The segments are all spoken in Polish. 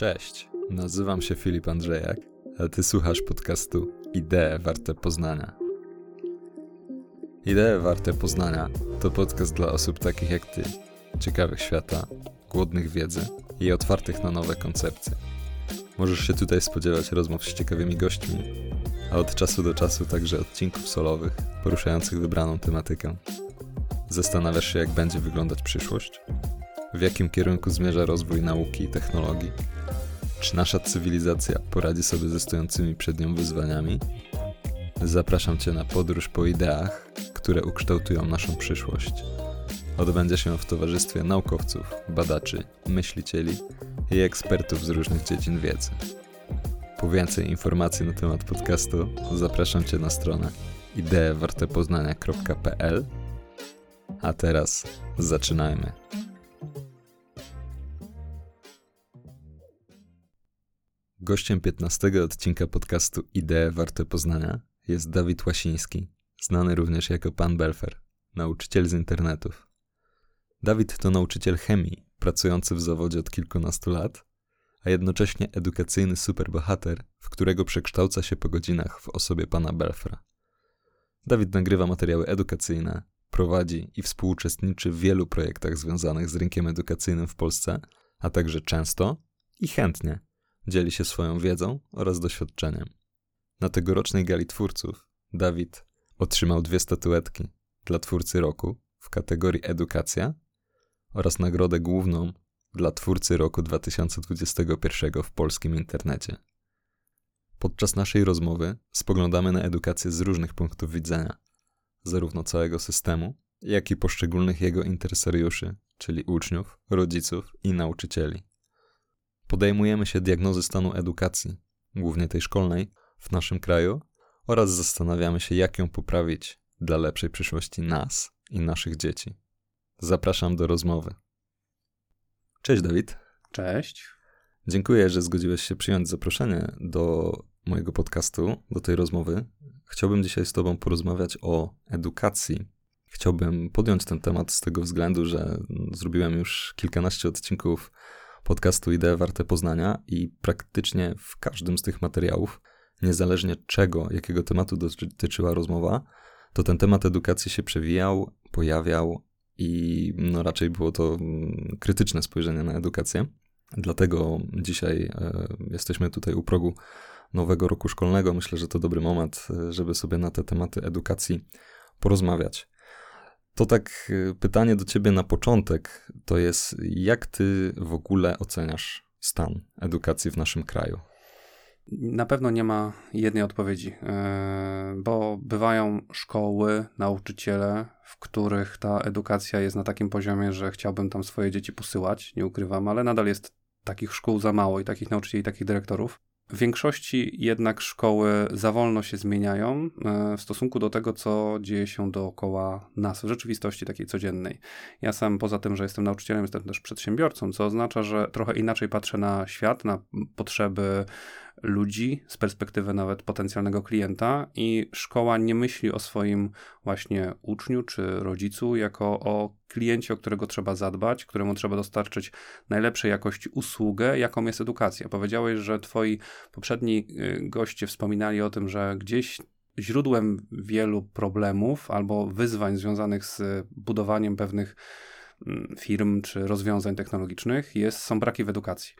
Cześć, nazywam się Filip Andrzejak, a ty słuchasz podcastu Idee warte poznania. Idee warte poznania to podcast dla osób takich jak ty, ciekawych świata, głodnych wiedzy i otwartych na nowe koncepcje. Możesz się tutaj spodziewać rozmów z ciekawymi gośćmi, a od czasu do czasu także odcinków solowych poruszających wybraną tematykę. Zastanawiasz się, jak będzie wyglądać przyszłość? W jakim kierunku zmierza rozwój nauki i technologii? Czy nasza cywilizacja poradzi sobie ze stojącymi przed nią wyzwaniami? Zapraszam Cię na podróż po ideach, które ukształtują naszą przyszłość. Odbędzie się w towarzystwie naukowców, badaczy, myślicieli i ekspertów z różnych dziedzin wiedzy. Po więcej informacji na temat podcastu zapraszam Cię na stronę ideewartepoznania.pl A teraz zaczynajmy. Gościem 15 odcinka podcastu Idee Warte Poznania jest Dawid Łasiński, znany również jako Pan Belfer, nauczyciel z internetów. Dawid to nauczyciel chemii, pracujący w zawodzie od kilkunastu lat, a jednocześnie edukacyjny superbohater, w którego przekształca się po godzinach w osobie Pana Belfra. Dawid nagrywa materiały edukacyjne, prowadzi i współuczestniczy w wielu projektach związanych z rynkiem edukacyjnym w Polsce, a także często i chętnie – dzieli się swoją wiedzą oraz doświadczeniem. Na tegorocznej gali twórców Dawid otrzymał dwie statuetki dla twórcy roku w kategorii Edukacja oraz nagrodę główną dla twórcy roku 2021 w polskim internecie. Podczas naszej rozmowy spoglądamy na edukację z różnych punktów widzenia, zarówno całego systemu, jak i poszczególnych jego interesariuszy, czyli uczniów, rodziców i nauczycieli podejmujemy się diagnozy stanu edukacji, głównie tej szkolnej, w naszym kraju oraz zastanawiamy się, jak ją poprawić dla lepszej przyszłości nas i naszych dzieci. Zapraszam do rozmowy. Cześć Dawid. Cześć. Dziękuję, że zgodziłeś się przyjąć zaproszenie do mojego podcastu, do tej rozmowy. Chciałbym dzisiaj z Tobą porozmawiać o edukacji. Chciałbym podjąć ten temat z tego względu, że zrobiłem już kilkanaście odcinków podcastu Idee Warte Poznania i praktycznie w każdym z tych materiałów, niezależnie czego, jakiego tematu dotyczyła rozmowa, to ten temat edukacji się przewijał, pojawiał i no raczej było to mm, krytyczne spojrzenie na edukację. Dlatego dzisiaj e, jesteśmy tutaj u progu nowego roku szkolnego. Myślę, że to dobry moment, e, żeby sobie na te tematy edukacji porozmawiać. To tak y, pytanie do ciebie na początek to jest, jak ty w ogóle oceniasz stan edukacji w naszym kraju? Na pewno nie ma jednej odpowiedzi, e, bo bywają szkoły, nauczyciele, w których ta edukacja jest na takim poziomie, że chciałbym tam swoje dzieci posyłać, nie ukrywam, ale nadal jest takich szkół za mało i takich nauczycieli, i takich dyrektorów. W większości jednak szkoły za wolno się zmieniają e, w stosunku do tego, co dzieje się dookoła nas w rzeczywistości takiej codziennej. Ja sam poza tym, że jestem nauczycielem, jestem też przedsiębiorcą, co oznacza, że trochę inaczej patrzę na świat, na potrzeby ludzi z perspektywy nawet potencjalnego klienta i szkoła nie myśli o swoim właśnie uczniu czy rodzicu jako o kliencie, o którego trzeba zadbać, któremu trzeba dostarczyć najlepszej jakości usługę, jaką jest edukacja. Powiedziałeś, że twoi poprzedni y, goście wspominali o tym, że gdzieś źródłem wielu problemów albo wyzwań związanych z budowaniem pewnych mm, firm czy rozwiązań technologicznych jest, są braki w edukacji.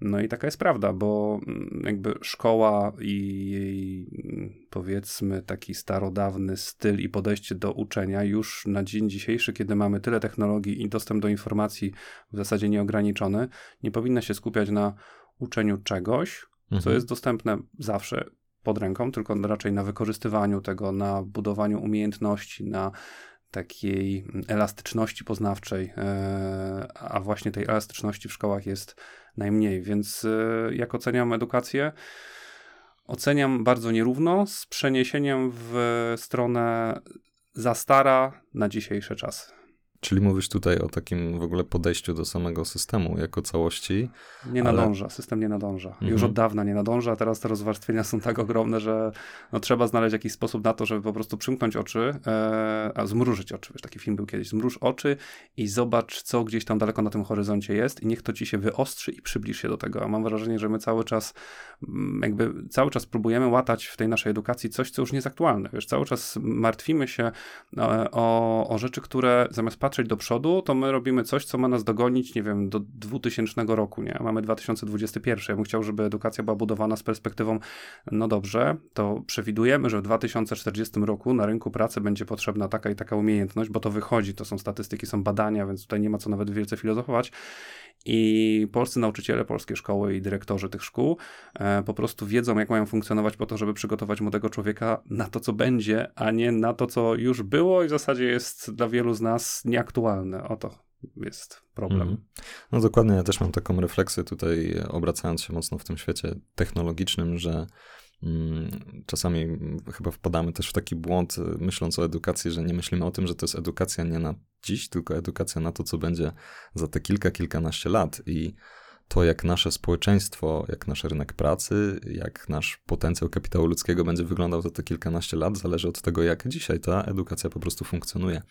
No i taka jest prawda, bo mm, jakby szkoła i jej mm, powiedzmy taki starodawny styl i podejście do uczenia już na dzień dzisiejszy, kiedy mamy tyle technologii i dostęp do informacji w zasadzie nieograniczony, nie powinna się skupiać na uczeniu czegoś, mhm. co jest dostępne zawsze pod ręką, tylko raczej na wykorzystywaniu tego, na budowaniu umiejętności, na takiej elastyczności poznawczej, e, a właśnie tej elastyczności w szkołach jest najmniej. Więc e, jak oceniam edukację? Oceniam bardzo nierówno, z przeniesieniem w stronę za stara na dzisiejsze czasy. Czyli mówisz tutaj o takim w ogóle podejściu do samego systemu jako całości. Nie ale... nadąża, system nie nadąża. Mhm. Już od dawna nie nadąża, a teraz te rozwarstwienia są tak ogromne, że no, trzeba znaleźć jakiś sposób na to, żeby po prostu przymknąć oczy, e, a zmrużyć oczy. Wiesz, taki film był kiedyś. Zmruż oczy i zobacz, co gdzieś tam daleko na tym horyzoncie jest i niech to ci się wyostrzy i przybliż się do tego. A mam wrażenie, że my cały czas mm, jakby cały czas próbujemy łatać w tej naszej edukacji coś, co już nie jest aktualne. Wiesz, cały czas martwimy się e, o, o rzeczy, które zamiast patrzeć do przodu, to my robimy coś, co ma nas dogonić, nie wiem, do 2000 roku, nie? Mamy 2021. Ja bym chciał, żeby edukacja była budowana z perspektywą, no dobrze, to przewidujemy, że w 2040 roku na rynku pracy będzie potrzebna taka i taka umiejętność, bo to wychodzi, to są statystyki, są badania, więc tutaj nie ma co nawet wielce filozofować. I polscy nauczyciele, polskie szkoły i dyrektorzy tych szkół e, po prostu wiedzą, jak mają funkcjonować po to, żeby przygotować młodego człowieka na to, co będzie, a nie na to, co już było i w zasadzie jest dla wielu z nas nieaktualne. Oto jest problem. Mm. No dokładnie, ja też mam taką refleksję tutaj, obracając się mocno w tym świecie technologicznym, że czasami chyba wpadamy też w taki błąd, myśląc o edukacji, że nie myślimy o tym, że to jest edukacja nie na dziś, tylko edukacja na to, co będzie za te kilka, kilkanaście lat. I to, jak nasze społeczeństwo, jak nasz rynek pracy, jak nasz potencjał kapitału ludzkiego będzie wyglądał za te kilkanaście lat, zależy od tego, jak dzisiaj ta edukacja po prostu funkcjonuje.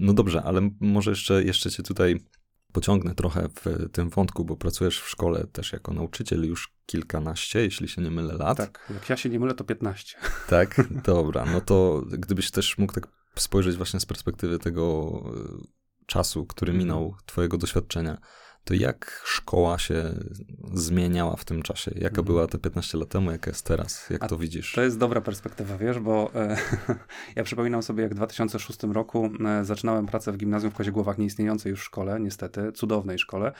No dobrze, ale może jeszcze, jeszcze cię tutaj pociągnę trochę w tym wątku, bo pracujesz w szkole też jako nauczyciel już kilkanaście, jeśli się nie mylę, lat. Tak, jak ja się nie mylę, to 15. Tak, dobra. No to gdybyś też mógł tak spojrzeć właśnie z perspektywy tego e, czasu, który mhm. minął, twojego doświadczenia, to jak szkoła się zmieniała w tym czasie? Jaka mhm. była te 15 lat temu, jaka jest teraz? Jak A to widzisz? To jest dobra perspektywa, wiesz, bo e, ja przypominam sobie, jak w 2006 roku e, zaczynałem pracę w gimnazjum w Koziegłowach, nieistniejącej już szkole, niestety, cudownej szkole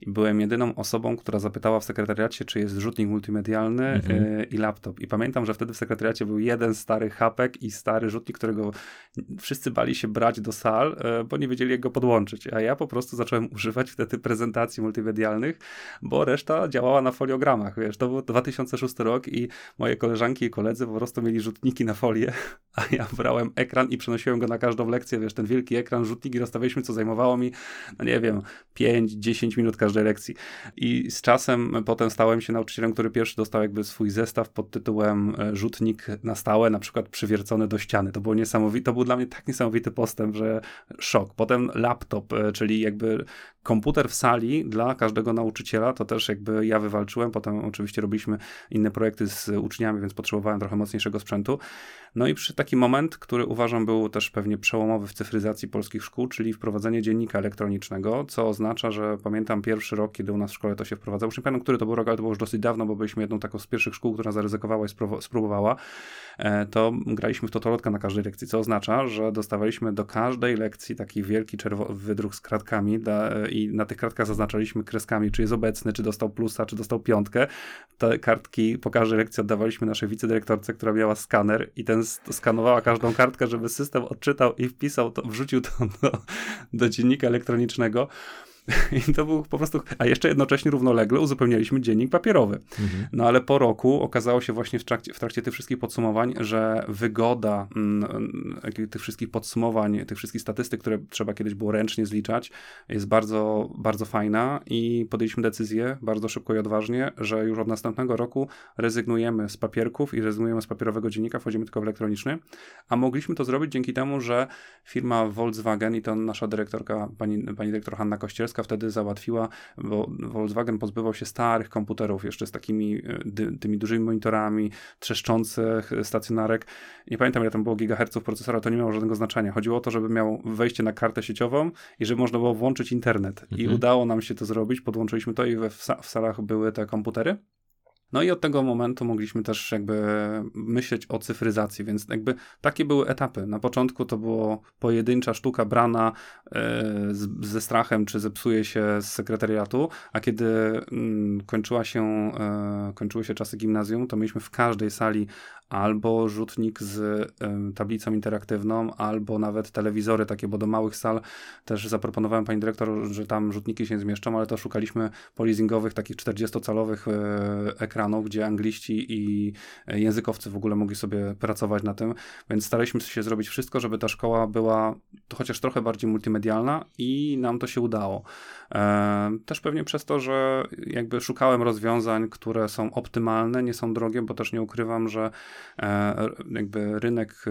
i byłem jedyną osobą, która zapytała w sekretariacie, czy jest rzutnik multimedialny mhm. e, i laptop. I pamiętam, że wtedy w sekretariacie był jeden stary hapek i stary rzutnik, którego wszyscy bali się brać do sal, e, bo nie wiedzieli, jak go podłączyć. A ja po prostu zacząłem używać wtedy prezentacji prezentacji multimedialnych, bo reszta działała na foliogramach, wiesz, to był 2006 rok i moje koleżanki i koledzy po prostu mieli rzutniki na folię, a ja brałem ekran i przenosiłem go na każdą lekcję, wiesz, ten wielki ekran, rzutniki rozstawialiśmy, co zajmowało mi, no nie wiem, 5-10 minut każdej lekcji. I z czasem potem stałem się nauczycielem, który pierwszy dostał jakby swój zestaw pod tytułem e, rzutnik na stałe, na przykład przywiercony do ściany. To było niesamowite, to był dla mnie tak niesamowity postęp, że szok. Potem laptop, e, czyli jakby komputer w sali dla każdego nauczyciela, to też jakby ja wywalczyłem, potem oczywiście robiliśmy inne projekty z uczniami, więc potrzebowałem trochę mocniejszego sprzętu. No i przy taki moment, który uważam był też pewnie przełomowy w cyfryzacji polskich szkół, czyli wprowadzenie dziennika elektronicznego, co oznacza, że pamiętam pierwszy rok, kiedy u nas w szkole to się wprowadzało. Już nie pamiętam, który to był rok, ale to było już dosyć dawno, bo byliśmy jedną taką z pierwszych szkół, która zaryzykowała i spróbowała. E, to graliśmy w totolotka na każdej lekcji, co oznacza, że dostawaliśmy do każdej lekcji taki wielki czerwo- wydruk z kratkami i na tych kratkach zaznaczaliśmy kreskami, czy jest obecny, czy dostał plusa, czy dostał piątkę. Te kartki po każdej lekcji oddawaliśmy naszej wicedyrektorce, która miała skaner i ten skanowała każdą kartkę, żeby system odczytał i wpisał to, wrzucił to do, do dziennika elektronicznego. I to był po prostu, a jeszcze jednocześnie równolegle uzupełnialiśmy dziennik papierowy. Mhm. No ale po roku okazało się właśnie w trakcie, w trakcie tych wszystkich podsumowań, że wygoda m, mm, tych wszystkich podsumowań, tych wszystkich statystyk, które trzeba kiedyś było ręcznie zliczać, jest bardzo, bardzo fajna i podjęliśmy decyzję bardzo szybko i odważnie, że już od następnego roku rezygnujemy z papierków i rezygnujemy z papierowego dziennika, wchodzimy tylko w elektroniczny, a mogliśmy to zrobić dzięki temu, że firma Volkswagen i to nasza dyrektorka, pani, pani dyrektor Hanna Kościelska, wtedy załatwiła, bo Volkswagen pozbywał się starych komputerów jeszcze z takimi e, dy, tymi dużymi monitorami, trzeszczących stacjonarek. Nie pamiętam ile tam było gigaherców procesora, to nie miało żadnego znaczenia. Chodziło o to, żeby miał wejście na kartę sieciową i żeby można było włączyć internet. Mhm. I udało nam się to zrobić, podłączyliśmy to i we, w, w salach były te komputery. No i od tego momentu mogliśmy też jakby myśleć o cyfryzacji, więc jakby takie były etapy. Na początku to było pojedyncza sztuka brana e, z, ze strachem, czy zepsuje się z sekretariatu, a kiedy mm, kończyła się, e, kończyły się czasy gimnazjum, to mieliśmy w każdej sali albo rzutnik z y, tablicą interaktywną, albo nawet telewizory takie, bo do małych sal też zaproponowałem pani dyrektor, że tam rzutniki się zmieszczą, ale to szukaliśmy polizingowych, takich 40-calowych y, ekranów, ekranów, gdzie angliści i językowcy w ogóle mogli sobie pracować na tym, więc staraliśmy się zrobić wszystko, żeby ta szkoła była chociaż trochę bardziej multimedialna i nam to się udało. E, też pewnie przez to, że jakby szukałem rozwiązań, które są optymalne, nie są drogie, bo też nie ukrywam, że e, jakby rynek e,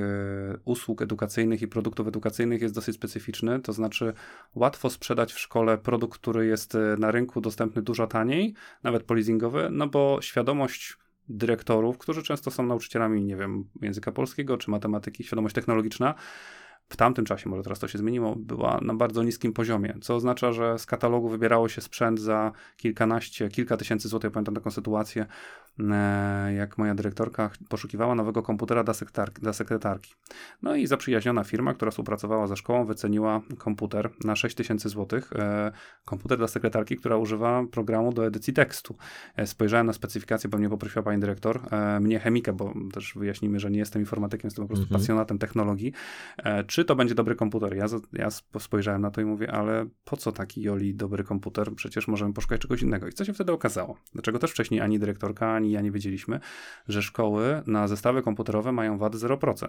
usług edukacyjnych i produktów edukacyjnych jest dosyć specyficzny, to znaczy łatwo sprzedać w szkole produkt, który jest na rynku dostępny dużo taniej, nawet polizingowy, no bo świadomość dyrektorów, którzy często są nauczycielami, nie wiem, języka polskiego czy matematyki, świadomość technologiczna, w tamtym czasie, może teraz to się zmieniło, była na bardzo niskim poziomie, co oznacza, że z katalogu wybierało się sprzęt za kilkanaście, kilka tysięcy złotych. Ja pamiętam taką sytuację, e, jak moja dyrektorka poszukiwała nowego komputera dla sekretarki. Dla sekretarki. No i zaprzyjaźniona firma, która współpracowała ze szkołą, wyceniła komputer na 6 tysięcy złotych. E, komputer dla sekretarki, która używa programu do edycji tekstu. E, spojrzałem na specyfikację, bo mnie poprosiła pani dyrektor, mnie chemika, bo też wyjaśnimy, że nie jestem informatykiem, jestem po prostu mhm. pasjonatem technologii. Czy to będzie dobry komputer? Ja, ja spojrzałem na to i mówię, ale po co taki Joli dobry komputer? Przecież możemy poszukać czegoś innego. I co się wtedy okazało? Dlaczego też wcześniej ani dyrektorka, ani ja nie wiedzieliśmy, że szkoły na zestawy komputerowe mają VAT 0%.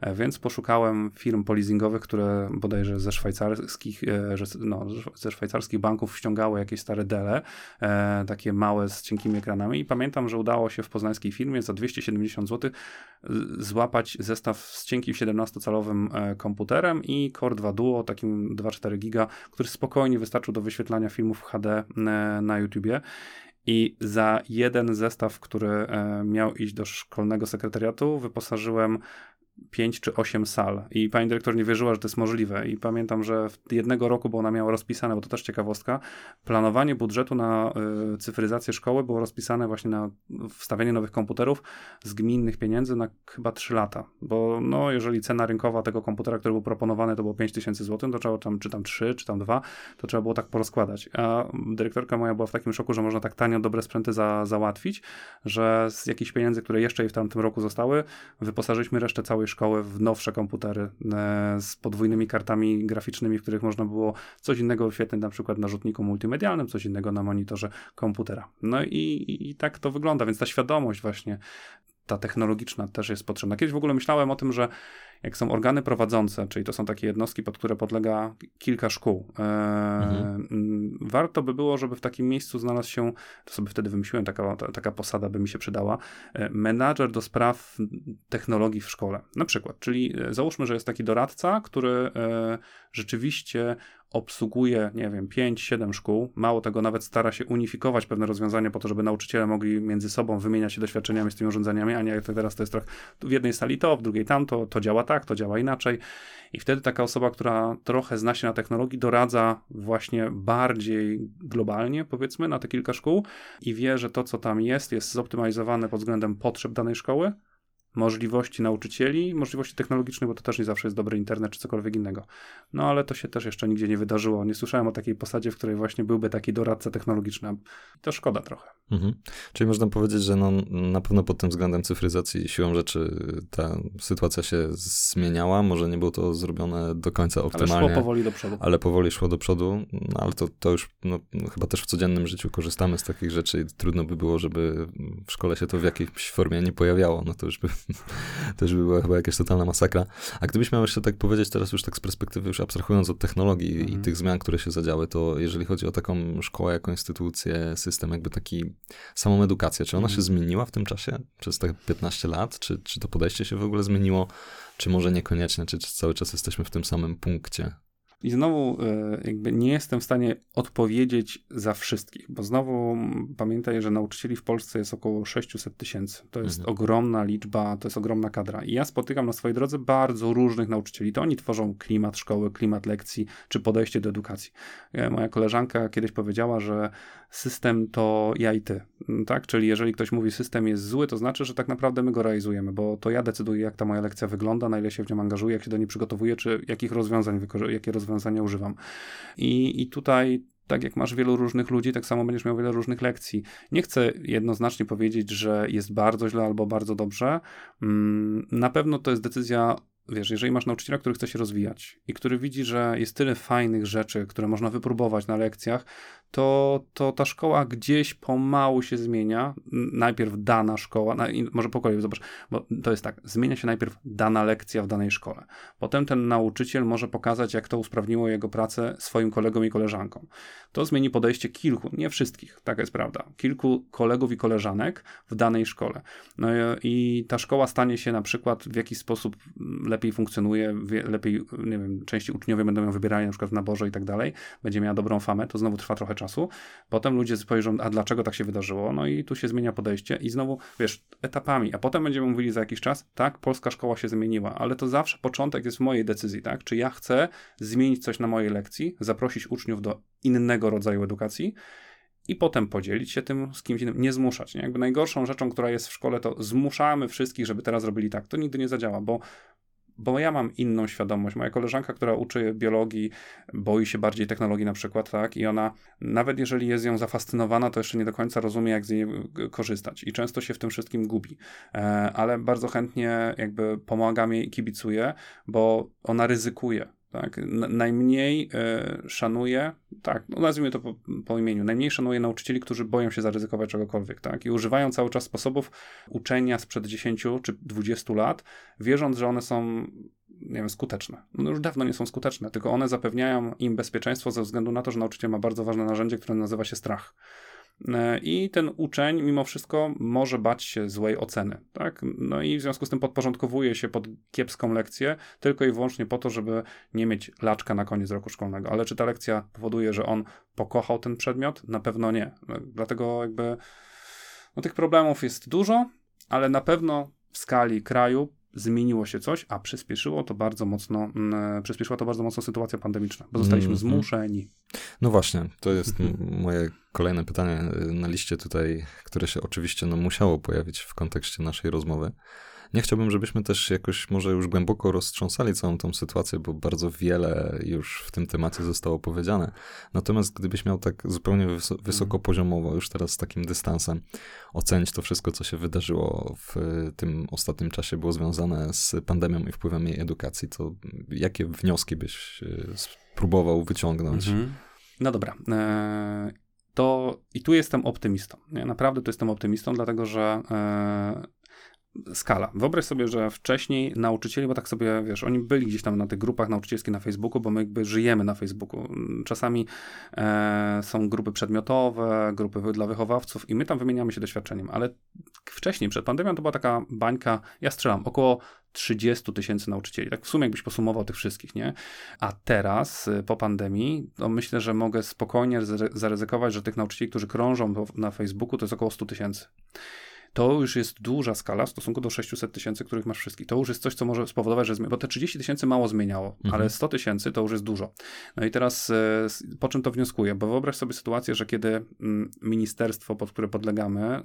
E, więc poszukałem firm polizingowych, które bodajże ze szwajcarskich, e, no, ze szwajcarskich banków ściągały jakieś stare dele, e, takie małe z cienkimi ekranami i pamiętam, że udało się w poznańskiej firmie za 270 zł złapać zestaw z cienkim 17-calowym komputerem i Core 2 Duo, takim 2,4 giga, który spokojnie wystarczył do wyświetlania filmów HD na YouTubie. I za jeden zestaw, który e, miał iść do szkolnego sekretariatu, wyposażyłem 5 czy 8 sal. I pani dyrektor nie wierzyła, że to jest możliwe. I pamiętam, że jednego roku, bo ona miała rozpisane, bo to też ciekawostka, planowanie budżetu na y, cyfryzację szkoły było rozpisane właśnie na wstawianie nowych komputerów z gminnych pieniędzy na chyba 3 lata. Bo no, jeżeli cena rynkowa tego komputera, który był proponowany, to było 5 tysięcy złotych, to trzeba tam, czy tam 3, czy tam 2, to trzeba było tak porozkładać. A dyrektorka moja była w takim szoku, że można tak tanio dobre sprzęty za, załatwić, że z jakichś pieniędzy, które jeszcze jej w tamtym roku zostały, wyposażyliśmy resztę całej szkoły w nowsze komputery e, z podwójnymi kartami graficznymi, w których można było coś innego wyświetlić, na przykład na rzutniku multimedialnym, coś innego na monitorze komputera. No i, i tak to wygląda, więc ta świadomość właśnie ta technologiczna też jest potrzebna. Kiedyś w ogóle myślałem o tym, że jak są organy prowadzące, czyli to są takie jednostki, pod które podlega kilka szkół, e, mhm. Warto by było, żeby w takim miejscu znalazł się, to sobie wtedy wymyśliłem, taka, taka posada by mi się przydała, e, menadżer do spraw technologii w szkole. Na przykład, czyli e, załóżmy, że jest taki doradca, który rzeczywiście obsługuje, nie wiem, 5-7 szkół. Mało tego, nawet stara się unifikować pewne rozwiązania po to, żeby nauczyciele mogli między sobą wymieniać się doświadczeniami z tymi urządzeniami, a nie jak to teraz to jest trochę w jednej sali to, w drugiej tamto, to działa tak, to działa inaczej. I wtedy taka osoba, która trochę zna się na technologii, doradza właśnie bardziej globalnie, powiedzmy, na te kilka szkół i wie, że to, co tam jest, jest zoptymalizowane pod względem potrzeb danej szkoły, możliwości nauczycieli, możliwości technologicznych, bo to też nie zawsze jest dobry internet czy cokolwiek innego. No ale to się też jeszcze nigdzie nie wydarzyło. Nie słyszałem o takiej posadzie, w której właśnie byłby taki doradca technologiczny. To szkoda trochę. Mhm. Czyli można powiedzieć, że no, na pewno pod tym względem cyfryzacji siłą rzeczy ta sytuacja się zmieniała. Może nie było to zrobione do końca optymalnie. Ale szło powoli do przodu. Ale powoli szło do przodu, no, ale to, to już no, chyba też w codziennym życiu korzystamy z takich rzeczy i trudno by było, żeby w szkole się to w jakiejś formie nie pojawiało. No to już by to już by była chyba jakaś totalna masakra. A gdybyś miał jeszcze tak powiedzieć teraz już tak z perspektywy, już abstrahując od technologii mhm. i tych zmian, które się zadziały, to jeżeli chodzi o taką szkołę jako instytucję, system, jakby taki, samą edukację, czy ona mhm. się zmieniła w tym czasie przez te 15 lat? Czy, czy to podejście się w ogóle zmieniło? Czy może niekoniecznie, czy, czy cały czas jesteśmy w tym samym punkcie? I znowu e, jakby nie jestem w stanie odpowiedzieć za wszystkich, bo znowu pamiętaj, że nauczycieli w Polsce jest około 600 tysięcy. To jest mhm. ogromna liczba, to jest ogromna kadra. I ja spotykam na swojej drodze bardzo różnych nauczycieli. To oni tworzą klimat szkoły, klimat lekcji, czy podejście do edukacji. E, moja koleżanka kiedyś powiedziała, że system to ja i ty, tak? Czyli jeżeli ktoś mówi system jest zły, to znaczy, że tak naprawdę my go realizujemy, bo to ja decyduję, jak ta moja lekcja wygląda, na ile się w nią angażuję, jak się do niej przygotowuję, czy jakich rozwiązań, jakie rozwiązania używam. I, i tutaj tak jak masz wielu różnych ludzi, tak samo będziesz miał wiele różnych lekcji. Nie chcę jednoznacznie powiedzieć, że jest bardzo źle albo bardzo dobrze. Mm, na pewno to jest decyzja wiesz, jeżeli masz nauczyciela, który chce się rozwijać i który widzi, że jest tyle fajnych rzeczy, które można wypróbować na lekcjach, to, to ta szkoła gdzieś pomału się zmienia. Najpierw dana szkoła, na, może po kolei, zobacz, bo to jest tak, zmienia się najpierw dana lekcja w danej szkole. Potem ten nauczyciel może pokazać, jak to usprawniło jego pracę swoim kolegom i koleżankom. To zmieni podejście kilku, nie wszystkich, taka jest prawda, kilku kolegów i koleżanek w danej szkole. No i ta szkoła stanie się na przykład w jakiś sposób lepiej funkcjonuje, lepiej, nie wiem, części uczniowie będą ją wybierali na przykład w naborze i tak dalej, będzie miała dobrą famę, to znowu trwa trochę czasu. Potem ludzie spojrzą, a dlaczego tak się wydarzyło? No i tu się zmienia podejście i znowu, wiesz, etapami, a potem będziemy mówili za jakiś czas, tak, polska szkoła się zmieniła, ale to zawsze początek jest w mojej decyzji, tak? Czy ja chcę zmienić coś na mojej lekcji, zaprosić uczniów do innego rodzaju edukacji, i potem podzielić się tym z kimś innym, nie zmuszać. Nie? Jakby najgorszą rzeczą, która jest w szkole, to zmuszamy wszystkich, żeby teraz robili tak. To nigdy nie zadziała, bo bo ja mam inną świadomość. Moja koleżanka, która uczy biologii, boi się bardziej technologii na przykład, tak? I ona, nawet jeżeli jest ją zafascynowana, to jeszcze nie do końca rozumie, jak z niej korzystać. I często się w tym wszystkim gubi. E, ale bardzo chętnie jakby pomagam jej i kibicuję, bo ona ryzykuje tak? Najmniej y, szanuję, tak, no nazwijmy to po, po, imieniu, najmniej szanuję nauczycieli, którzy boją się zaryzykować czegokolwiek, tak? I używają cały czas sposobów uczenia sprzed 10 czy 20 lat, wierząc, że one są nie wiem, skuteczne. No już dawno nie są skuteczne, tylko one zapewniają im bezpieczeństwo ze względu na to, że nauczyciel ma bardzo ważne narzędzie, które nazywa się strach. E, I ten uczeń, mimo wszystko, może bać się złej oceny. Tak? No i w związku z tym podporządkowuje się pod kiepską lekcję, tylko i wyłącznie po to, żeby nie mieć laczka na koniec roku szkolnego. Ale czy ta lekcja powoduje, że on pokochał ten przedmiot? Na pewno nie. No, dlatego jakby no, tych problemów jest dużo, ale na pewno w skali kraju zmieniło się coś, a przyspieszyło to bardzo mocno, mm, przyspieszyła to bardzo mocno sytuacja pandemiczna, bo zostaliśmy mm -hmm. zmuszeni. No właśnie, to jest mhm. moje kolejne pytanie na liście tutaj, które się oczywiście no, musiało pojawić w kontekście naszej rozmowy. Nie chciałbym, żebyśmy też jakoś może już głęboko roztrząsali całą tą sytuację, bo bardzo wiele już w tym temacie zostało powiedziane. Natomiast gdybyś miał tak zupełnie wysokopoziomowo, już teraz z takim dystansem, ocenić to wszystko, co się wydarzyło w tym ostatnim czasie, było związane z pandemią i wpływem jej edukacji, to jakie wnioski byś e, spróbował wyciągnąć? Mhm. No dobra. E, to i tu jestem optymistą. Nie? Naprawdę tu jestem optymistą, dlatego że e, skala. Wyobraź sobie, że wcześniej nauczycieli, bo tak sobie, wiesz, oni byli gdzieś tam na tych grupach nauczycielskich na Facebooku, bo my jakby żyjemy na Facebooku. Czasami e, są grupy przedmiotowe, grupy dla wychowawców i my tam wymieniamy się doświadczeniem, ale wcześniej, przed pandemią, to była taka bańka, ja strzelam, około 30 tysięcy nauczycieli. Tak w sumie jakbyś posumował tych wszystkich, nie? A teraz, y, po pandemii, to myślę, że mogę spokojnie zaryzykować, że tych nauczycieli, którzy krążą na Facebooku, to jest około 100 tysięcy to już jest duża skala w stosunku do 600 tysięcy, których masz wszystkich. To już jest coś, co może spowodować, że zmieni, bo te 30 tysięcy mało zmieniało, mhm. ale 100 tysięcy to już jest dużo. No i teraz e, po czym to wnioskuję? Bo wyobraź sobie sytuację, że kiedy mm, ministerstwo, pod które podlegamy,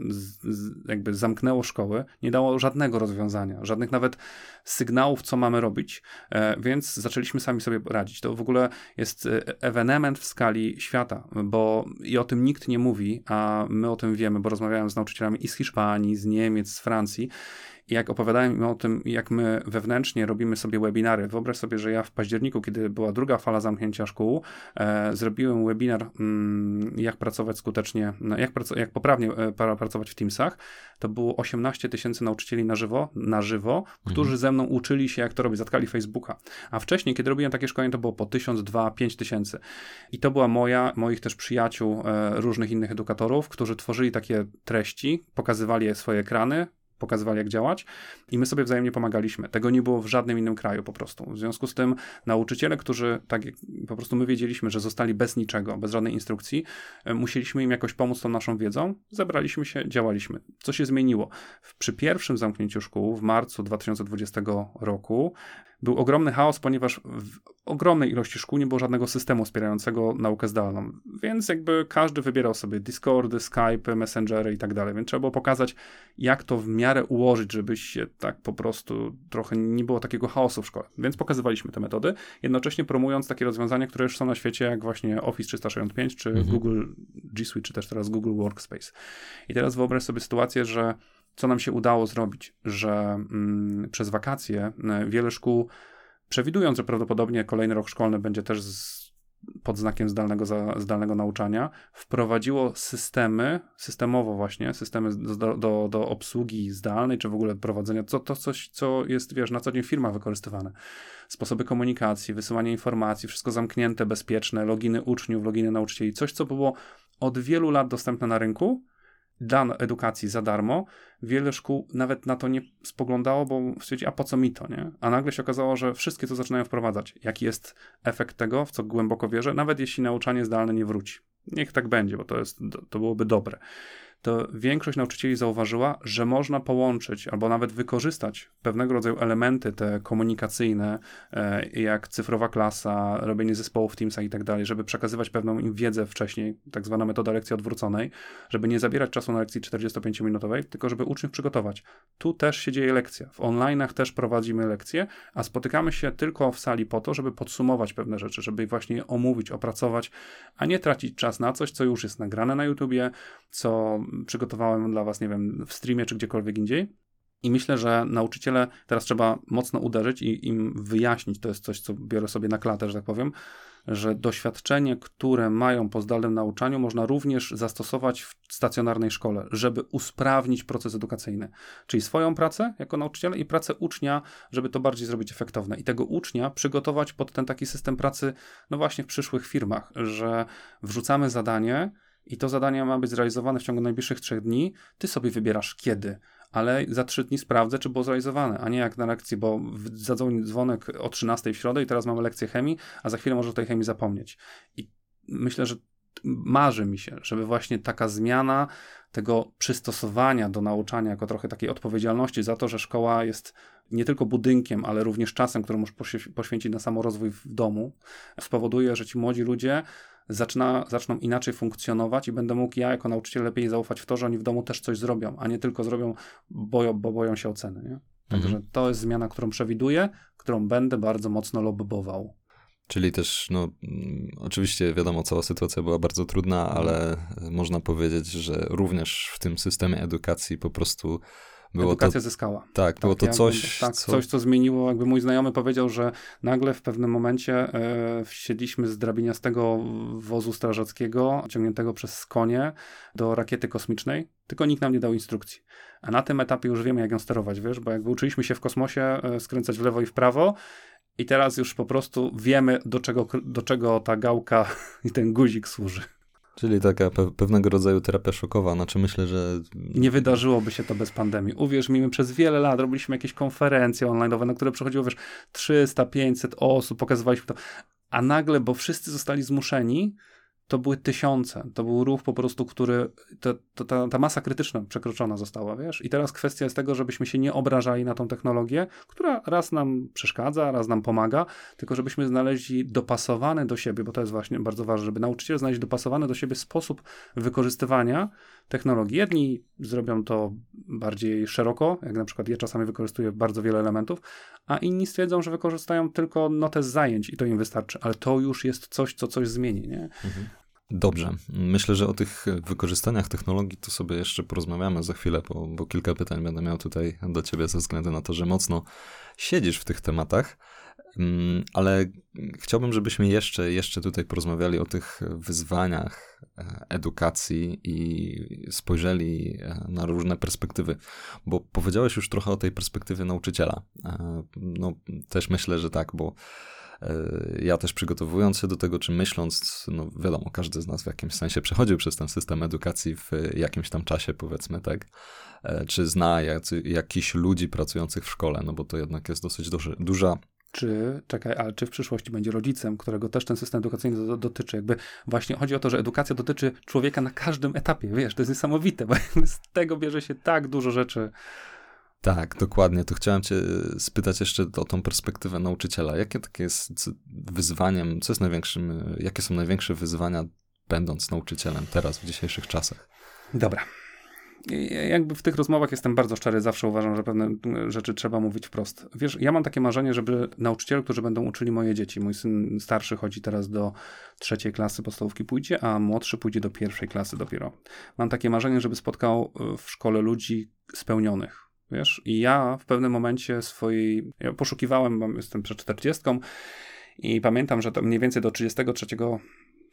jakby zamknęło szkoły, nie dało żadnego rozwiązania, żadnych nawet sygnałów, co mamy robić, e, więc zaczęliśmy sami sobie radzić. To w ogóle jest e, ewenement w skali świata, bo i o tym nikt nie mówi, a my o tym wiemy, bo rozmawiałem z nauczycielami i z Hiszpanii, Hiszpanii, z Niemiec, z Francji. I jak opowiadałem im o tym, jak my wewnętrznie robimy sobie webinary, wyobraź sobie, że ja w październiku, kiedy była druga fala zamknięcia szkół, e, zrobiłem webinar, mm, jak pracować skutecznie, no, jak, prac jak poprawnie e, pracować w Teamsach. To było 18 tysięcy nauczycieli na żywo, na żywo którzy mhm. ze mną uczyli się, jak to robić, zatkali Facebooka. A wcześniej, kiedy robiłem takie szkolenie, to było po 1000, 2, 5 tysięcy. I to była moja, moich też przyjaciół, e, różnych innych edukatorów, którzy tworzyli takie treści, pokazywali swoje ekrany, pokazywali, jak działać, i my sobie wzajemnie pomagaliśmy. Tego nie było w żadnym innym kraju po prostu. W związku z tym nauczyciele, którzy tak po prostu my wiedzieliśmy, że zostali bez niczego, bez żadnej instrukcji, e, musieliśmy im jakoś pomóc tą naszą wiedzą, zebraliśmy się, działaliśmy. Co się zmieniło? Przy pierwszym zamknięciu szkół w marcu 2020 roku był ogromny chaos, ponieważ w ogromnej ilości szkół nie było żadnego systemu wspierającego naukę zdalną, więc jakby każdy wybierał sobie Discordy, Skype, Messengery i tak dalej, więc trzeba było pokazać, jak to w miarę ułożyć, żeby się tak po prostu trochę nie było takiego chaosu w szkole. Więc pokazywaliśmy te metody, jednocześnie promując takie rozwiązania, które już są na świecie, jak właśnie Office 365, czy mhm. Google G Suite, czy też teraz Google Workspace. I teraz wyobraź sobie sytuację, że co nam się udało zrobić, że mm, przez wakacje e, wiele szkół, przewidując, że prawdopodobnie kolejny rok szkolny będzie też z, pod znakiem zdalnego, za, zdalnego nauczania, wprowadziło systemy, systemowo właśnie, systemy do, do, do obsługi zdalnej, czy w ogóle prowadzenia, co, to coś, co jest, wiesz, na co dzień w firmach wykorzystywane. Sposoby komunikacji, wysyłanie informacji, wszystko zamknięte, bezpieczne, loginy uczniów, loginy nauczycieli, coś, co było od wielu lat dostępne na rynku, dla edukacji za darmo, wiele szkół nawet na to nie spoglądało, bo stwierdzi, a po co mi to, nie? A nagle się okazało, że wszystkie to zaczynają wprowadzać. Jaki jest efekt tego, w co głęboko wierzę, nawet jeśli nauczanie zdalne nie wróci. Niech tak będzie, bo to, jest, to byłoby dobre to większość nauczycieli zauważyła, że można połączyć albo nawet wykorzystać pewnego rodzaju elementy te komunikacyjne, e, jak cyfrowa klasa, robienie zespołów w Teamsach i tak dalej, żeby przekazywać pewną im wiedzę wcześniej, tak zwana metoda lekcji odwróconej, żeby nie zabierać czasu na lekcji 45-minutowej, tylko żeby uczniów przygotować. Tu też się dzieje lekcja. W online'ach też prowadzimy lekcje, a spotykamy się tylko w sali po to, żeby podsumować pewne rzeczy, żeby właśnie je omówić, opracować, a nie tracić czas na coś, co już jest nagrane na YouTubie, co przygotowałem dla Was, nie wiem, w streamie czy gdziekolwiek indziej. I myślę, że nauczyciele teraz trzeba mocno uderzyć i im wyjaśnić, to jest coś, co biorę sobie na klatę, że tak powiem, że doświadczenie, które mają po zdalnym nauczaniu, można również zastosować w stacjonarnej szkole, żeby usprawnić proces edukacyjny. Czyli swoją pracę jako nauczyciela i pracę ucznia, żeby to bardziej zrobić efektowne. I tego ucznia przygotować pod ten taki system pracy, no właśnie w przyszłych firmach, że wrzucamy zadanie, i to zadanie ma być zrealizowane w ciągu najbliższych trzech dni, ty sobie wybierasz kiedy, ale za trzy dni sprawdzę, czy było zrealizowane, a nie jak na lekcji, bo zadzwoni dzwonek o 13 w środę i teraz mamy lekcję chemii, a za chwilę może o tej chemii zapomnieć. I myślę, że marzy mi się, żeby właśnie taka zmiana tego przystosowania do nauczania, jako trochę takiej odpowiedzialności za to, że szkoła jest nie tylko budynkiem, ale również czasem, który możesz poświęcić na samorozwój w domu, spowoduje, że ci młodzi ludzie zaczyna, zaczną inaczej funkcjonować i będę mógł ja jako nauczyciel lepiej zaufać w to, że oni w domu też coś zrobią, a nie tylko zrobią, bo, bo boją się oceny. Nie? Także mhm. to jest zmiana, którą przewiduję, którą będę bardzo mocno lobbował. Czyli też, no, mm, oczywiście wiadomo, cała sytuacja była bardzo trudna, ale można powiedzieć, że również w tym systemie edukacji po prostu było edukacja to, zyskała. Tak, tak było to coś, tak, co... coś, co zmieniło. Jakby mój znajomy powiedział, że nagle w pewnym momencie e, wsiedliśmy z drabiniastego wozu strażackiego, ciągniętego przez konie do rakiety kosmicznej, tylko nikt nam nie dał instrukcji. A na tym etapie już wiemy, jak ją sterować, wiesz, bo jakby uczyliśmy się w kosmosie e, skręcać w lewo i w prawo, i teraz już po prostu wiemy, do czego, do czego ta gałka i ten guzik służy. Czyli taka pe pewnego rodzaju terapia szokowa, znaczy myślę, że... Nie wydarzyłoby się to bez pandemii. Uwierz mi, my przez wiele lat robiliśmy jakieś konferencje online, na które przychodziło, wiesz, 300, 500 osób, pokazywaliśmy to, a nagle, bo wszyscy zostali zmuszeni, to były tysiące. To był ruch po prostu, który, to, ta, ta masa krytyczna przekroczona została, wiesz? I teraz kwestia jest tego, żebyśmy się nie obrażali na tą technologię, która raz nam przeszkadza, raz nam pomaga, tylko żebyśmy znaleźli dopasowany do siebie, bo to jest właśnie bardzo ważne, żeby nauczyciel znaleźć dopasowany do siebie sposób wykorzystywania technologii. Jedni zrobią to bardziej szeroko, jak na przykład ja czasami wykorzystuję bardzo wiele elementów, a inni stwierdzą, że wykorzystają tylko notę z zajęć i to im wystarczy, ale to już jest coś, co coś zmieni, nie? Mhm. Dobrze. Myślę, że o tych wykorzystaniach technologii to sobie jeszcze porozmawiamy za chwilę, bo, bo kilka pytań będę miał tutaj do ciebie ze względu na to, że mocno siedzisz w tych tematach. Mm, ale chciałbym, żebyśmy jeszcze, jeszcze tutaj porozmawiali o tych wyzwaniach e, edukacji i spojrzeli e, na różne perspektywy, bo powiedziałeś już trochę o tej perspektywie nauczyciela. E, no, też myślę, że tak, bo ja też przygotowując się do tego, czy myśląc, no wiadomo, każdy z nas w jakimś sensie przechodził przez ten system edukacji w jakimś tam czasie, powiedzmy, tak? Czy zna jacy, jakichś ludzi pracujących w szkole, no bo to jednak jest dosyć duży, duża czy, czekaj, ale czy w przyszłości będzie rodzicem, którego też ten system edukacyjny do, dotyczy. Jakby właśnie chodzi o to, że edukacja dotyczy człowieka na każdym etapie, wiesz, to jest niesamowite, bo z tego bierze się tak dużo rzeczy. Tak, dokładnie. To chciałem cię spytać jeszcze o tą perspektywę nauczyciela. Jakie takie jest wyzwaniem, co jest największym, jakie są największe wyzwania będąc nauczycielem teraz, w dzisiejszych czasach? Dobra. jakby w tych rozmowach jestem bardzo szczery, zawsze uważam, że pewne rzeczy trzeba mówić wprost. Wiesz, ja mam takie marzenie, żeby nauczyciele, którzy będą uczyli moje dzieci, mój syn starszy chodzi teraz do trzeciej klasy podstawówki pójdzie, a młodszy pójdzie do pierwszej klasy dopiero. Mam takie marzenie, żeby spotkał e, w szkole ludzi spełnionych. Wiesz, i ja w pewnym momencie swojej, ja poszukiwałem, jestem przed czterdziestką i pamiętam, że to mniej więcej do 33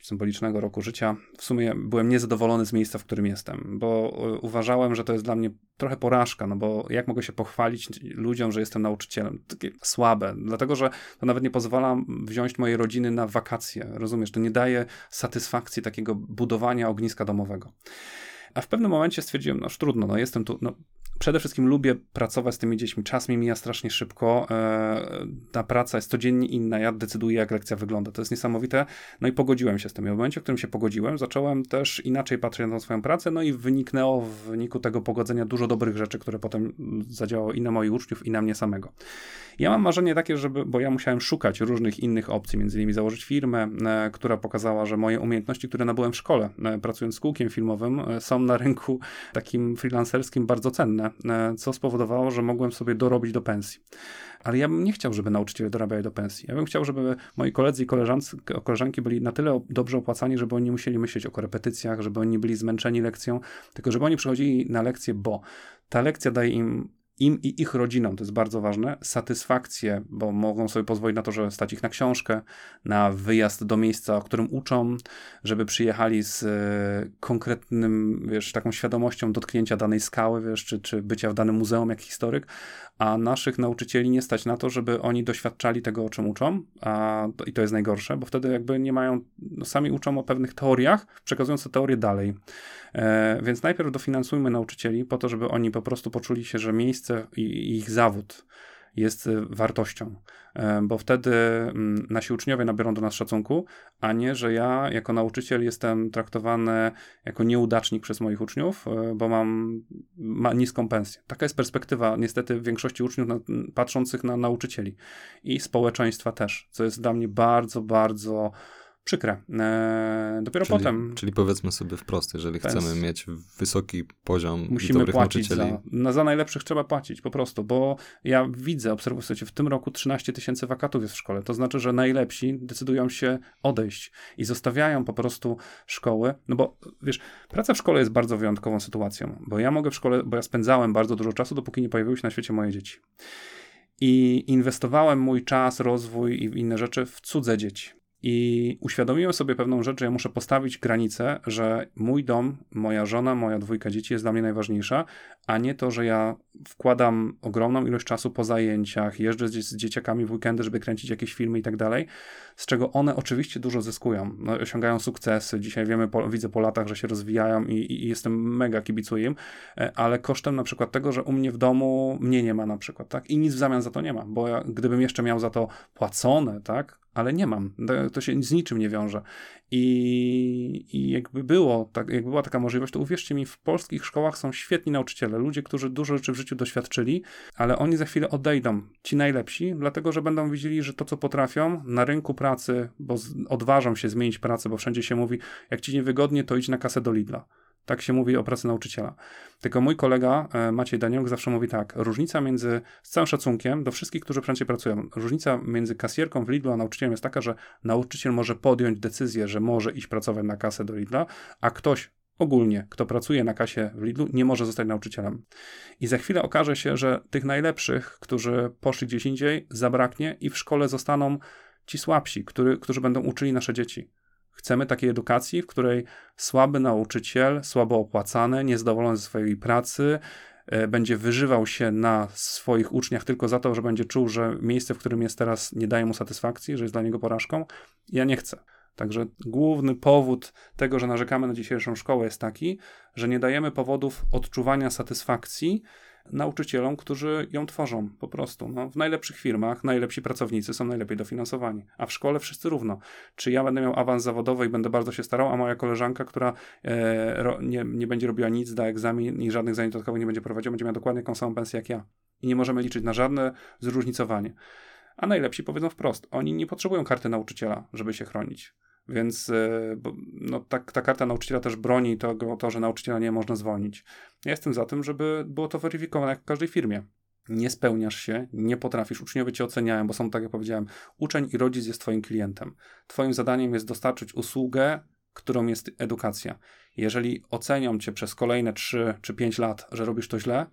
symbolicznego roku życia, w sumie byłem niezadowolony z miejsca, w którym jestem, bo e, uważałem, że to jest dla mnie trochę porażka, no bo jak mogę się pochwalić ludziom, że jestem nauczycielem? Takie słabe, dlatego że to nawet nie pozwala wziąć mojej rodziny na wakacje, rozumiesz? To nie daje satysfakcji takiego budowania ogniska domowego. A w pewnym momencie stwierdziłem, no trudno, no jestem tu, no przede wszystkim lubię pracować z tymi dziećmi. Czas mi mija strasznie szybko. E, ta praca jest codziennie inna. Ja decyduję, jak lekcja wygląda. To jest niesamowite. No i pogodziłem się z tym. I w momencie, w którym się pogodziłem, zacząłem też inaczej patrzeć na swoją pracę. No i wyniknęło w wyniku tego pogodzenia dużo dobrych rzeczy, które potem zadziałało i na moich uczniów, i na mnie samego. Ja mam marzenie takie, żeby, bo ja musiałem szukać różnych innych opcji, między innymi założyć firmę, e, która pokazała, że moje umiejętności, które nabyłem w szkole, e, pracując z kółkiem filmowym, są na rynku takim freelancerskim bardzo cenne E, co spowodowało, że mogłem sobie dorobić do pensji. Ale ja bym nie chciał, żeby nauczyciele dorabiali do pensji. Ja bym chciał, żeby moi koledzy i koleżanki byli na tyle dobrze opłacani, żeby oni nie musieli myśleć o korepetycjach, żeby oni byli zmęczeni lekcją, tylko żeby oni przychodzili na lekcję, bo ta lekcja daje im im i ich rodzinom, to jest bardzo ważne, satysfakcję, bo mogą sobie pozwolić na to, że stać ich na książkę, na wyjazd do miejsca, o którym uczą, żeby przyjechali z e, konkretnym, wiesz, taką świadomością dotknięcia danej skały, wiesz, czy, czy bycia w danym muzeum jak historyk, a naszych nauczycieli nie stać na to, żeby oni doświadczali tego, o czym uczą, a, i to jest najgorsze, bo wtedy jakby nie mają, no, sami uczą o pewnych teoriach, przekazując te teorie dalej. E, więc najpierw dofinansujmy nauczycieli po to, żeby oni po prostu poczuli się, że miejsce i ich zawód jest e, wartością, e, bo wtedy mm, nasi uczniowie nabiorą do nas szacunku, a nie, że ja jako nauczyciel jestem traktowany jako nieudacznik przez moich uczniów, e, bo mam ma niską pensję. Taka jest perspektywa niestety większości uczniów na, patrzących na nauczycieli i społeczeństwa też, co jest dla mnie bardzo, bardzo przykre. E, dopiero czyli, potem. Czyli powiedzmy sobie wprost, jeżeli chcemy mieć wysoki poziom musimy dobrych płacić nauczycieli. Za, za najlepszych trzeba płacić po prostu, bo ja widzę, obserwuję, słuchajcie, w tym roku 13 tysięcy wakatów jest w szkole. To znaczy, że najlepsi decydują się odejść i zostawiają po prostu szkoły. No bo wiesz, praca w szkole jest bardzo wyjątkową sytuacją, bo ja mogę w szkole, bo ja spędzałem bardzo dużo czasu, dopóki nie pojawiły się na świecie moje dzieci. I inwestowałem mój czas, rozwój i inne rzeczy w cudze dzieci. I uświadomiłem sobie pewną rzecz, że ja muszę postawić granicę, że mój dom, moja żona, moja dwójka dzieci jest dla mnie najważniejsza, a nie to, że ja wkładam ogromną ilość czasu po zajęciach, jeżdżę z, z dzieciakami w weekendy, żeby kręcić jakieś filmy i tak dalej, z czego one oczywiście dużo zyskują. No, osiągają sukcesy. Dzisiaj wiemy, po, widzę po latach, że się rozwijają i, i, jestem mega kibicuję im, e, ale kosztem na przykład tego, że u mnie w domu mnie nie ma na przykład, tak? I nic w zamian za to nie ma, bo ja, gdybym jeszcze miał za to płacone, tak? Ale nie mam. To się z niczym nie wiąże. I, i jakby było, tak, jakby była taka możliwość, to uwierzcie mi, w polskich szkołach są świetni nauczyciele, ludzie, którzy dużo rzeczy w życiu doświadczyli, ale oni za chwilę odejdą, ci najlepsi, dlatego że będą widzieli, że to, co potrafią na rynku pracy, bo odważą się zmienić pracę, bo wszędzie się mówi, jak ci niewygodnie, to idź na kasę do Lidla. Tak się mówi o pracy nauczyciela. Tylko mój kolega e, Maciej Daniok zawsze mówi tak: różnica między, z całym szacunkiem do wszystkich, którzy wszędzie pracują, różnica między kasjerką w Lidlu a nauczycielem jest taka, że nauczyciel może podjąć decyzję, że może iść pracować na kasę do Lidla, a ktoś ogólnie, kto pracuje na kasie w Lidlu, nie może zostać nauczycielem. I za chwilę okaże się, że tych najlepszych, którzy poszli gdzieś indziej, zabraknie i w szkole zostaną ci słabsi, który, którzy będą uczyli nasze dzieci. Chcemy takiej edukacji, w której słaby nauczyciel, słabo opłacany, niezadowolony ze swojej pracy, e, będzie wyżywał się na swoich uczniach tylko za to, że będzie czuł, że miejsce, w którym jest teraz, nie daje mu satysfakcji, że jest dla niego porażką. Ja nie chcę. Także główny powód tego, że narzekamy na dzisiejszą szkołę, jest taki, że nie dajemy powodów odczuwania satysfakcji nauczycielom, którzy ją tworzą po prostu. No, w najlepszych firmach najlepsi pracownicy są najlepiej dofinansowani, a w szkole wszyscy równo. Czy ja będę miał awans zawodowy i będę bardzo się starał, a moja koleżanka, która e, ro, nie, nie będzie robiła nic, da egzamin i żadnych zajęć dodatkowych nie będzie prowadziła, będzie miała dokładnie taką samą pensję jak ja. I nie możemy liczyć na żadne zróżnicowanie. A najlepsi powiedzą wprost, oni nie potrzebują karty nauczyciela, żeby się chronić. Więc e, no, ta, ta karta nauczyciela też broni tego, to, że nauczyciela nie można zwolnić. Ja jestem za tym, żeby było to weryfikowane jak w każdej firmie. Nie spełniasz się, nie potrafisz, uczniowie cię oceniają, bo są, tak jak powiedziałem, uczeń i rodzic jest twoim klientem. Twoim zadaniem jest dostarczyć usługę, którą jest edukacja. Jeżeli ocenią cię przez kolejne 3 czy 5 lat, że robisz to źle,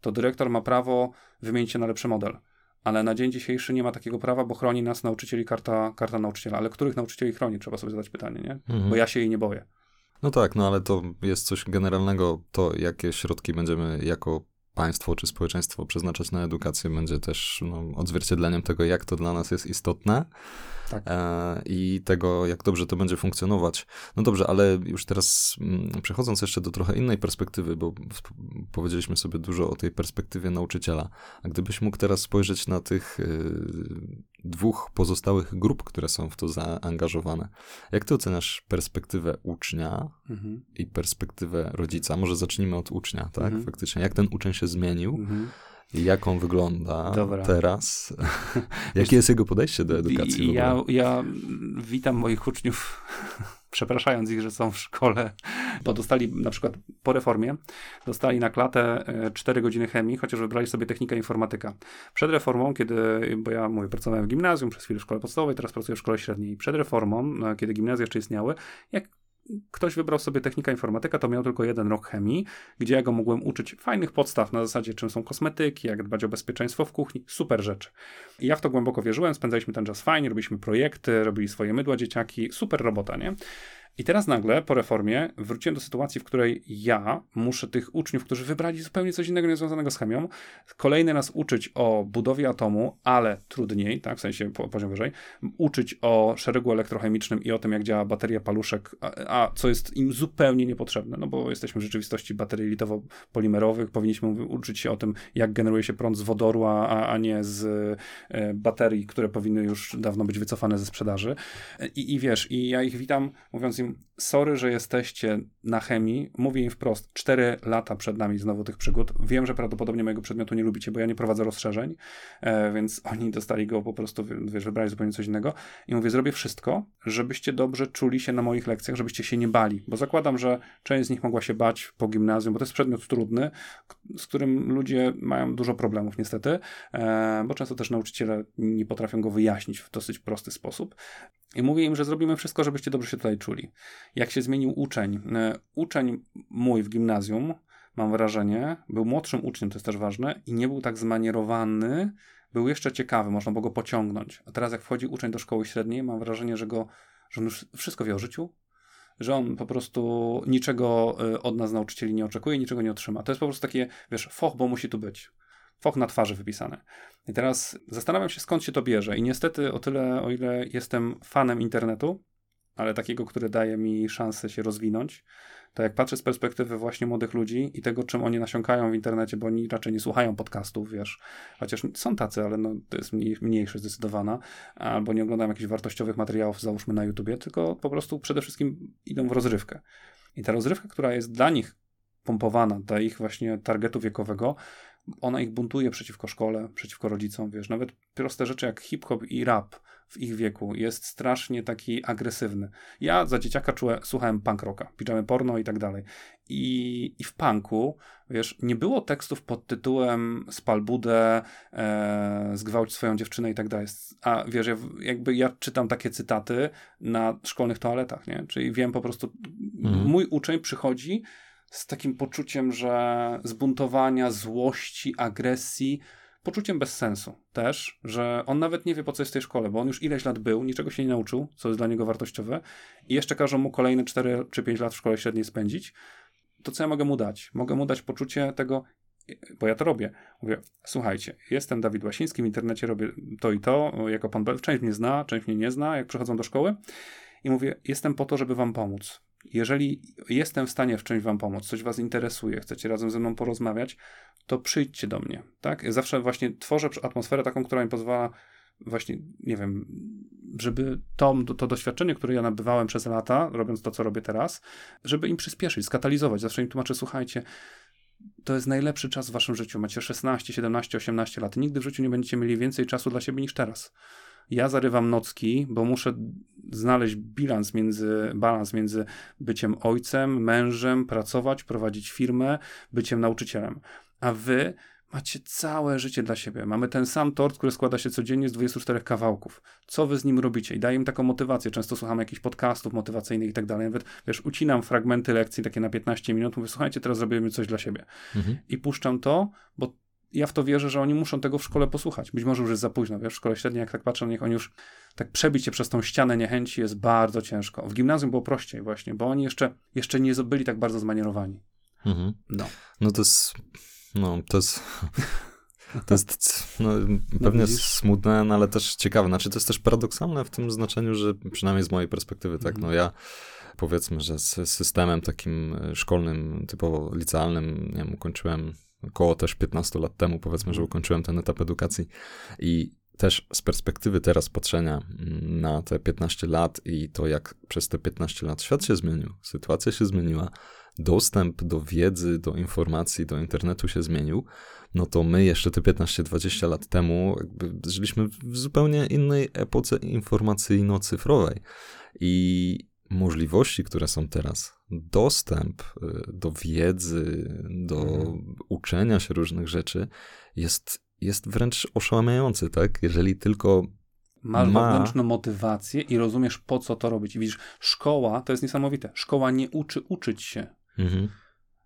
to dyrektor ma prawo wymienić się na lepszy model. Ale na dzień dzisiejszy nie ma takiego prawa, bo chroni nas nauczycieli karta, karta nauczyciela. Ale których nauczycieli chroni? Trzeba sobie zadać pytanie, nie? Mhm. Bo ja się jej nie boję. No tak, no ale to jest coś generalnego, to jakie środki będziemy jako państwo czy społeczeństwo przeznaczać na edukację będzie też no, odzwierciedleniem tego, jak to dla nas jest istotne tak. e, i tego, jak dobrze to będzie funkcjonować. No dobrze, ale już teraz m, mm, przechodząc jeszcze do trochę innej perspektywy, bo powiedzieliśmy sobie dużo o tej perspektywie nauczyciela, a gdybyś mógł teraz spojrzeć na tych y, dwóch pozostałych grup, które są w to zaangażowane. Jak ty oceniasz perspektywę ucznia mhm. i perspektywę rodzica? Może zacznijmy od ucznia, tak? Mhm. Faktycznie, jak ten uczeń się zmienił? Mhm. Jak on wygląda Dobra. teraz? Jakie jest jego podejście do edukacji? Ja, ja witam moich uczniów przepraszając ich, że są w szkole, bo dostali na przykład po reformie, dostali na klatę 4 e, godziny chemii, chociaż wybrali sobie technikę informatyka. Przed reformą, kiedy, bo ja mówię, pracowałem w gimnazjum, przez chwilę w szkole podstawowej, teraz pracuję w szkole średniej. Przed reformą, no, kiedy gimnazja jeszcze istniały, jak ktoś wybrał sobie technika informatyka, to miał tylko jeden rok chemii, gdzie ja go mogłem uczyć fajnych podstaw na zasadzie, czym są kosmetyki, jak dbać o bezpieczeństwo w kuchni, super rzeczy. I ja w to głęboko wierzyłem, spędzaliśmy ten czas fajnie, robiliśmy projekty, robili swoje mydła dzieciaki, super robota, nie? I teraz nagle po reformie wróciłem do sytuacji, w której ja muszę tych uczniów, którzy wybrali zupełnie coś innego niezwiązanego z chemią, kolejny nas uczyć o budowie atomu, ale trudniej, tak, w sensie po, poziom wyżej, uczyć o szeregu elektrochemicznym i o tym, jak działa bateria paluszek, a, a co jest im zupełnie niepotrzebne, no bo jesteśmy w rzeczywistości baterii litowo-polimerowych, powinniśmy uczyć się o tym, jak generuje się prąd z wodoru, a, a nie z e, baterii, które powinny już dawno być wycofane ze sprzedaży. I, I wiesz, i ja ich witam, mówiąc im, sorry, że jesteście na chemii. Mówię im wprost, 4 lata przed nami znowu tych przygód. Wiem, że prawdopodobnie mojego przedmiotu nie lubicie, bo ja nie prowadzę rozszerzeń, e, więc oni dostali go po prostu, wiesz, wybrali zupełnie coś innego. I mówię, zrobię wszystko, żebyście dobrze czuli się na moich lekcjach, żebyście się nie bali, bo zakładam, że część z nich mogła się bać po gimnazjum, bo to jest przedmiot trudny, z którym ludzie mają dużo problemów niestety, e, bo często też nauczyciele nie potrafią go wyjaśnić w dosyć prosty sposób. I mówię im, że zrobimy wszystko, żebyście dobrze się tutaj czuli. Jak się zmienił uczeń? E, uczeń mój w gimnazjum, mam wrażenie, był młodszym uczniem, to jest też ważne, i nie był tak zmanierowany, był jeszcze ciekawy, można było go pociągnąć. A teraz jak wchodzi uczeń do szkoły średniej, mam wrażenie, że go, że on już wszystko wie o życiu, że on po prostu niczego e, od nas nauczycieli nie oczekuje, niczego nie otrzyma. To jest po prostu takie, wiesz, foch, bo musi tu być foch na twarzy wypisane. I teraz zastanawiam się, skąd się to bierze. I niestety, o tyle, o ile jestem fanem internetu, ale takiego, który daje mi szansę się rozwinąć, to jak patrzę z perspektywy właśnie młodych ludzi i tego, czym oni nasiąkają w internecie, bo oni raczej nie słuchają podcastów, wiesz, chociaż są tacy, ale no, to jest mniej, mniejsze zdecydowana, albo nie oglądają jakichś wartościowych materiałów, załóżmy na YouTubie, tylko po prostu przede wszystkim idą w rozrywkę. I ta rozrywka, która jest dla nich pompowana, dla ich właśnie targetu wiekowego, ona ich buntuje przeciwko szkole, przeciwko rodzicom, wiesz, nawet proste rzeczy jak hip-hop i rap w ich wieku jest strasznie taki agresywny. Ja za dzieciaka czułem, słuchałem punk rocka, pijamy porno i tak dalej. I, I w punku, wiesz, nie było tekstów pod tytułem spal budę, e, zgwałć swoją dziewczynę i tak dalej. A wiesz, ja, jakby ja czytam takie cytaty na szkolnych toaletach, nie? Czyli wiem po prostu, mhm. mój uczeń przychodzi z takim poczuciem, że zbuntowania, złości, agresji, poczuciem bez sensu też, że on nawet nie wie po co jest w tej szkole, bo on już ileś lat był, niczego się nie nauczył, co jest dla niego wartościowe i jeszcze każą mu kolejne 4 czy 5 lat w szkole średniej spędzić, to co ja mogę mu dać? Mogę mu dać poczucie tego, bo ja to robię. Mówię, słuchajcie, jestem Dawid Łasiński, w internecie robię to i to, jako pan Bel, część mnie zna, część mnie nie zna, jak przychodzą do szkoły i mówię, jestem po to, żeby wam pomóc. Jeżeli jestem w stanie w czymś wam pomóc, coś was interesuje, chcecie razem ze mną porozmawiać, to przyjdźcie do mnie, tak? Zawsze właśnie tworzę atmosferę taką, która mi pozwala właśnie, nie wiem, żeby to, to doświadczenie, które ja nabywałem przez lata, robiąc to, co robię teraz, żeby im przyspieszyć, skatalizować. Zawsze im tłumaczę, słuchajcie, to jest najlepszy czas w waszym życiu. Macie 16, 17, 18 lat. Nigdy w życiu nie będziecie mieli więcej czasu dla siebie niż teraz Ja zarywam nocki, bo muszę znaleźć bilans między, balans między byciem ojcem, mężem, pracować, prowadzić firmę, byciem nauczycielem. A wy macie całe życie dla siebie. Mamy ten sam tort, który składa się codziennie z 24 kawałków. Co wy z nim robicie? I daję im taką motywację. Często słucham jakichś podcastów motywacyjnych i tak dalej. Nawet, wiesz, ucinam fragmenty lekcji takie na 15 minut. Mówię, słuchajcie, teraz zrobimy coś dla siebie. Mhm. I puszczam to, bo ja w to wierzę, że oni muszą tego w szkole posłuchać. Być może już jest za późno, wiesz, w szkole średniej, jak tak patrzę, niech oni już tak przebić się przez tą ścianę niechęci jest bardzo ciężko. W gimnazjum było prościej właśnie, bo oni jeszcze, jeszcze nie byli tak bardzo zmanierowani. Mhm. No. no to jest, no to jest, to jest no, pewnie no smutne, no, ale też ciekawe. Znaczy to jest też paradoksalne w tym znaczeniu, że przynajmniej z mojej perspektywy, tak, no mhm. ja powiedzmy, że z systemem takim szkolnym, typowo licealnym, nie wiem, ukończyłem około też 15 lat temu, powiedzmy, że ukończyłem ten etap edukacji i też z perspektywy teraz patrzenia mm, na te 15 lat i to, jak przez te 15 lat świat się zmienił, sytuacja się zmieniła, dostęp do wiedzy, do informacji, do internetu się zmienił, no to my jeszcze te 15-20 lat temu żyliśmy w zupełnie innej epoce informacyjno-cyfrowej. I możliwości, które są teraz, dostęp y, do wiedzy, do mhm. uczenia się różnych rzeczy jest, jest wręcz oszałamiający, tak? Jeżeli tylko Masz ma... wewnętrzną motywację i rozumiesz, po co to robić. I widzisz, szkoła to jest niesamowite. Szkoła nie uczy uczyć się. Mhm.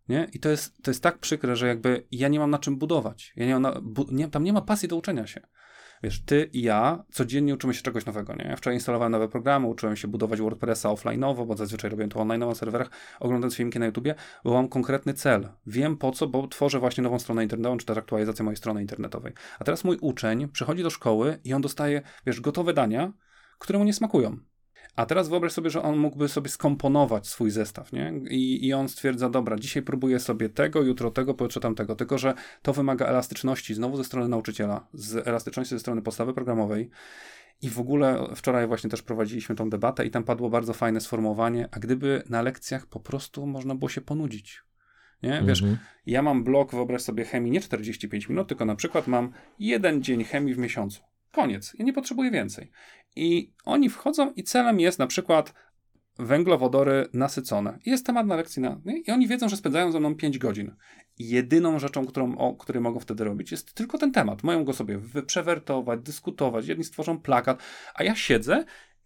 Nie? I to jest, to jest tak przykre, że jakby ja nie mam na czym budować. Ja nie mam na, bu, nie, tam nie ma pasji do uczenia się. Wiesz, ty i ja codziennie uczymy się czegoś nowego, nie? Ja wczoraj instalowałem nowe programy, uczyłem się budować WordPressa offline'owo, bo zazwyczaj robię to online na serwerach, oglądając filmiki na YouTubie, bo mam konkretny cel. Wiem po co, bo tworzę właśnie nową stronę internetową, czy też aktualizację mojej strony internetowej. A teraz mój uczeń przychodzi do szkoły i on dostaje, wiesz, gotowe dania, które mu nie smakują. A teraz wyobraź sobie, że on mógłby sobie skomponować swój zestaw, nie? I, I on stwierdza, dobra, dzisiaj próbuję sobie tego, jutro tego, pojutrze tamtego. Tylko, że to wymaga elastyczności znowu ze strony nauczyciela, z elastyczności ze strony podstawy programowej. I w ogóle wczoraj właśnie też prowadziliśmy tą debatę i tam padło bardzo fajne sformułowanie, a gdyby na lekcjach po prostu można było się ponudzić. Nie? Wiesz, mm -hmm. ja mam blok, wyobraź sobie chemii nie 45 minut, tylko na przykład mam jeden dzień chemii w miesiącu. Koniec. Ja nie potrzebuję więcej. I oni wchodzą i celem jest na przykład węglowodory nasycone. Jest temat na lekcji na, i oni wiedzą, że spędzają ze mną 5 godzin. Jedyną rzeczą, którą, o, której mogą wtedy robić, jest tylko ten temat. Mają go sobie przewertować, dyskutować. Jedni stworzą plakat, a ja siedzę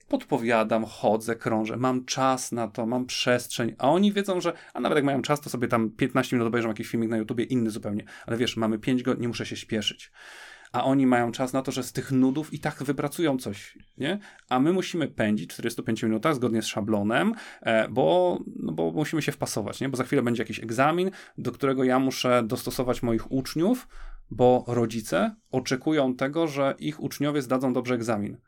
podpowiadam, chodzę, krążę, mam czas na to, mam przestrzeń, a oni wiedzą, że, a nawet jak mają czas, to sobie tam 15 minut obejrzą jakiś filmik na YouTubie, inny zupełnie, ale wiesz, mamy 5 godzin, nie muszę się śpieszyć a oni mają czas na to, że z tych nudów i tak wypracują coś, nie? A my musimy pędzić w 45 minutach zgodnie z szablonem, e, bo, no bo musimy się wpasować, nie? Bo za chwilę będzie jakiś egzamin, do którego ja muszę dostosować moich uczniów, bo rodzice oczekują tego, że ich uczniowie zdadzą dobrze egzamin.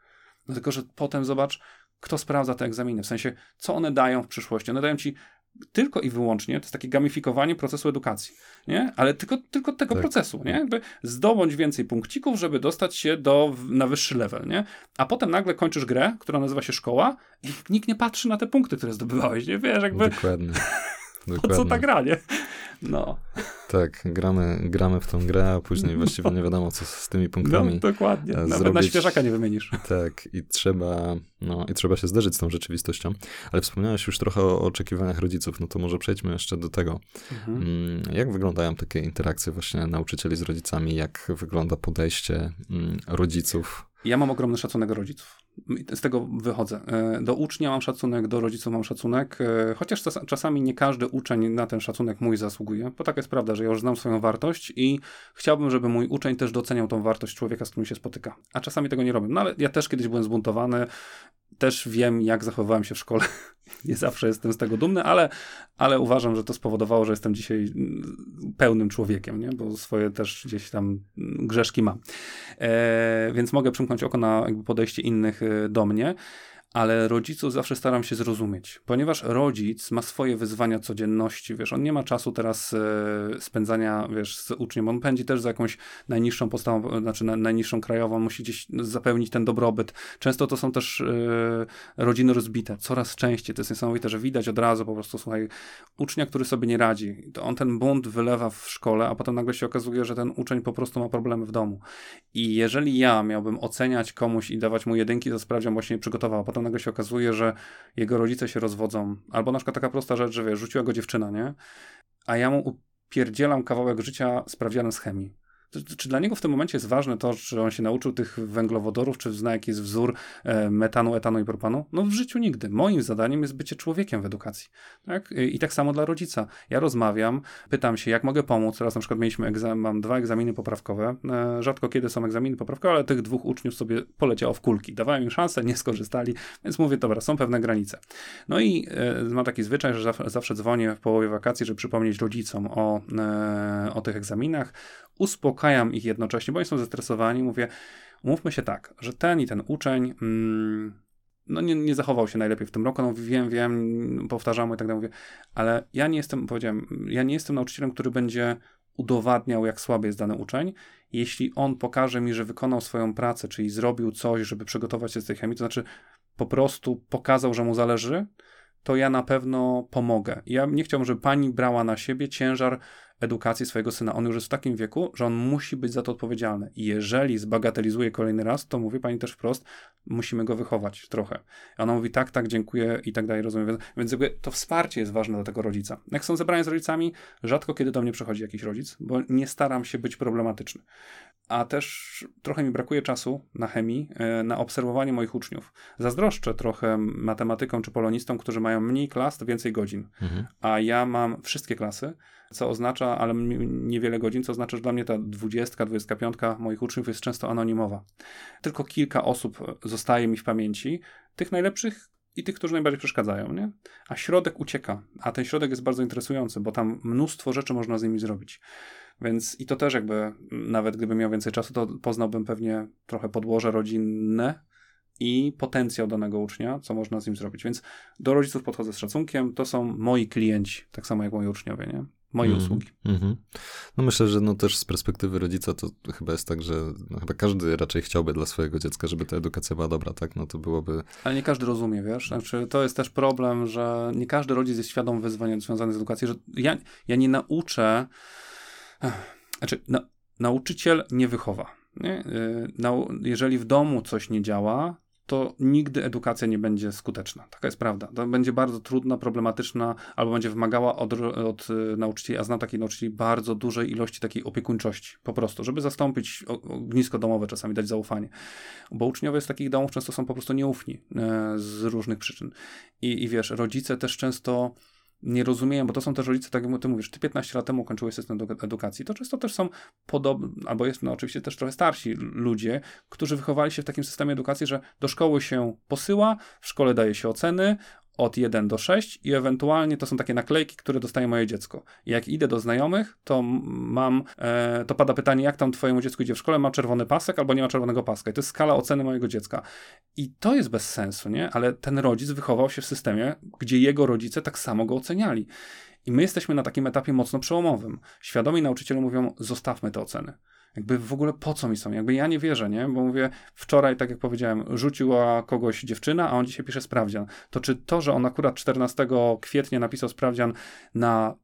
No tylko, że potem zobacz, kto sprawdza te egzaminy, w sensie, co one dają w przyszłości. One dają ci tylko i wyłącznie, to jest takie gamifikowanie procesu edukacji, nie? Ale tylko, tylko tego tak. procesu, nie? Jakby zdobądź więcej punkcików, żeby dostać się do, na wyższy level, nie? A potem nagle kończysz grę, która nazywa się szkoła i nikt nie patrzy na te punkty, które zdobywałeś, nie? Wiesz, jakby... Dokładnie. Dokładnie. Po co ta gra, nie? No. Tak, gramy, gramy w tą grę, a później właściwie nie wiadomo, co z tymi punktami. No, dokładnie. Nawet zrobić. na świeżaka nie wymienisz. Tak, i trzeba, no, i trzeba się zderzyć z tą rzeczywistością. Ale wspomniałeś już trochę o oczekiwaniach rodziców, no to może przejdźmy jeszcze do tego. Mhm. Mm, jak wyglądają takie interakcje właśnie nauczycieli z rodzicami? Jak wygląda podejście mm, rodziców? Ja mam ogromny szacunek do rodziców z tego wychodzę. E, do ucznia mam szacunek, do rodziców mam szacunek, e, chociaż czasami nie każdy uczeń na ten szacunek mój zasługuje, bo tak jest prawda, że ja już znam swoją wartość i chciałbym, żeby mój uczeń też doceniał tą wartość człowieka, z którym się spotyka. A czasami tego nie robię. No ale ja też kiedyś byłem zbuntowany, też wiem, jak zachowywałem się w szkole. Nie zawsze jestem z tego dumny, ale, ale uważam, że to spowodowało, że jestem dzisiaj mm, pełnym człowiekiem, nie? bo swoje też gdzieś tam grzeszki mam. E, więc mogę przymknąć oko na podejście innych e, do mnie. Ale rodziców zawsze staram się zrozumieć, ponieważ rodzic ma swoje wyzwania codzienności, wiesz, on nie ma czasu teraz e, spędzania, wiesz, z uczniem, on pędzi też za jakąś najniższą postawą, znaczy na, najniższą krajową, musi gdzieś zapewnić ten dobrobyt. Często to są też e, rodziny rozbite, coraz częściej, to jest niesamowite, że widać od razu po prostu, słuchaj, ucznia, który sobie nie radzi, to on ten bunt wylewa w szkole, a potem nagle się okazuje, że ten uczeń po prostu ma problemy w domu. I jeżeli ja miałbym oceniać komuś i dawać mu jedynki, to sprawdzian właśnie przygotował, a potem nagle się okazuje, że jego rodzice się rozwodzą, albo na przykład taka prosta rzecz, że wiesz, rzuciła go dziewczyna, nie? A ja mu upierdzielam kawałek życia sprawdzianem z chemii. Czy dla niego w tym momencie jest ważne to, czy on się nauczył tych węglowodorów, czy zna jaki jest wzór e, metanu, etanu i propanu? No w życiu nigdy. Moim zadaniem jest bycie człowiekiem w edukacji. Tak? I tak samo dla rodzica. Ja rozmawiam, pytam się, jak mogę pomóc. Teraz na przykład mieliśmy egzam, mam dwa egzaminy poprawkowe. E, rzadko kiedy są egzaminy poprawkowe, ale tych dwóch uczniów sobie poleciało w kulki. Dawałem im szansę, nie skorzystali, więc mówię, dobra, są pewne granice. No i e, mam taki zwyczaj, że zawsze dzwonię w połowie wakacji, żeby przypomnieć rodzicom o, o tych egzaminach uspokajam ich jednocześnie, bo oni są zestresowani. Mówię, mówmy się tak, że ten i ten uczeń mm, no nie, nie zachował się najlepiej w tym roku, no wiem, wiem, powtarzam i tak dalej, mówię, ale ja nie jestem, powiedziałem, ja nie jestem nauczycielem, który będzie udowadniał, jak słaby jest dany uczeń. Jeśli on pokaże mi, że wykonał swoją pracę, czyli zrobił coś, żeby przygotować się z tej chemii, to znaczy po prostu pokazał, że mu zależy, to ja na pewno pomogę. Ja nie chciałbym, żeby pani brała na siebie ciężar edukacji swojego syna. On już jest w takim wieku, że on musi być za to odpowiedzialny. I jeżeli zbagatelizuje kolejny raz, to mówi pani też wprost, musimy go wychować trochę. I ona mówi tak, tak, dziękuję i tak dalej, rozumiem. Więc jakby to wsparcie jest ważne dla tego rodzica. Jak są zebrania z rodzicami, rzadko kiedy do mnie przychodzi jakiś rodzic, bo nie staram się być problematyczny. A też trochę mi brakuje czasu na chemii, e, na obserwowanie moich uczniów. Zazdroszczę trochę matematykom czy polonistom, którzy mają mniej klas, to więcej godzin. Mhm. A ja mam wszystkie klasy, co oznacza, ale niewiele godzin, co oznacza, że dla mnie ta 20, 25 moich uczniów jest często anonimowa. Tylko kilka osób zostaje mi w pamięci, tych najlepszych i tych, którzy najbardziej przeszkadzają, nie? A środek ucieka, a ten środek jest bardzo interesujący, bo tam mnóstwo rzeczy można z nimi zrobić. Więc i to też jakby, nawet gdybym miał więcej czasu, to poznałbym pewnie trochę podłoże rodzinne, i potencjał danego ucznia, co można z nim zrobić. Więc do rodziców podchodzę z szacunkiem. To są moi klienci, tak samo jak moi uczniowie, nie? Moje mm, usługi. Mm -hmm. No myślę, że no też z perspektywy rodzica to chyba jest tak, że no chyba każdy raczej chciałby dla swojego dziecka, żeby ta edukacja była dobra, tak? No to byłoby... Ale nie każdy rozumie, wiesz? Znaczy, to jest też problem, że nie każdy rodzic jest świadom wyzwań związanych z edukacją, że ja, ja nie nauczę... Znaczy, na, nauczyciel nie wychowa. Nie? Y, jeżeli w domu coś nie działa, to nigdy edukacja nie będzie skuteczna. Taka jest prawda. To będzie bardzo trudna, problematyczna, albo będzie wymagała od, od y, nauczycieli, a znam takich nauczycieli, bardzo dużej ilości takiej opiekuńczości, po prostu, żeby zastąpić ognisko domowe, czasami dać zaufanie. Bo uczniowie z takich domów często są po prostu nieufni e, z różnych przyczyn. I, I wiesz, rodzice też często nie rozumieją, bo to są też rodzice, tak jak ty mówisz, ty 15 lat temu kończyłeś system edukacji, to często też są podobni, albo jest no oczywiście też trochę starsi ludzie, którzy wychowali się w takim systemie edukacji, że do szkoły się posyła, w szkole daje się oceny, od 1 do 6 i ewentualnie to są takie naklejki, które dostaje moje dziecko. I jak idę do znajomych, to mam, e, to pada pytanie, jak tam twojemu dziecku idzie w szkole, ma czerwony pasek albo nie ma czerwonego paska. I to jest skala oceny mojego dziecka. I to jest bez sensu, nie? Ale ten rodzic wychował się w systemie, gdzie jego rodzice tak samo go oceniali. I my jesteśmy na takim etapie mocno przełomowym. Świadomi nauczyciele mówią, zostawmy te oceny jakby w ogóle po co mi są? Jakby ja nie wierzę, nie? Bo mówię, wczoraj, tak jak powiedziałem, rzuciła kogoś dziewczyna, a on dzisiaj pisze sprawdzian. To czy to, że on akurat 14 kwietnia napisał sprawdzian na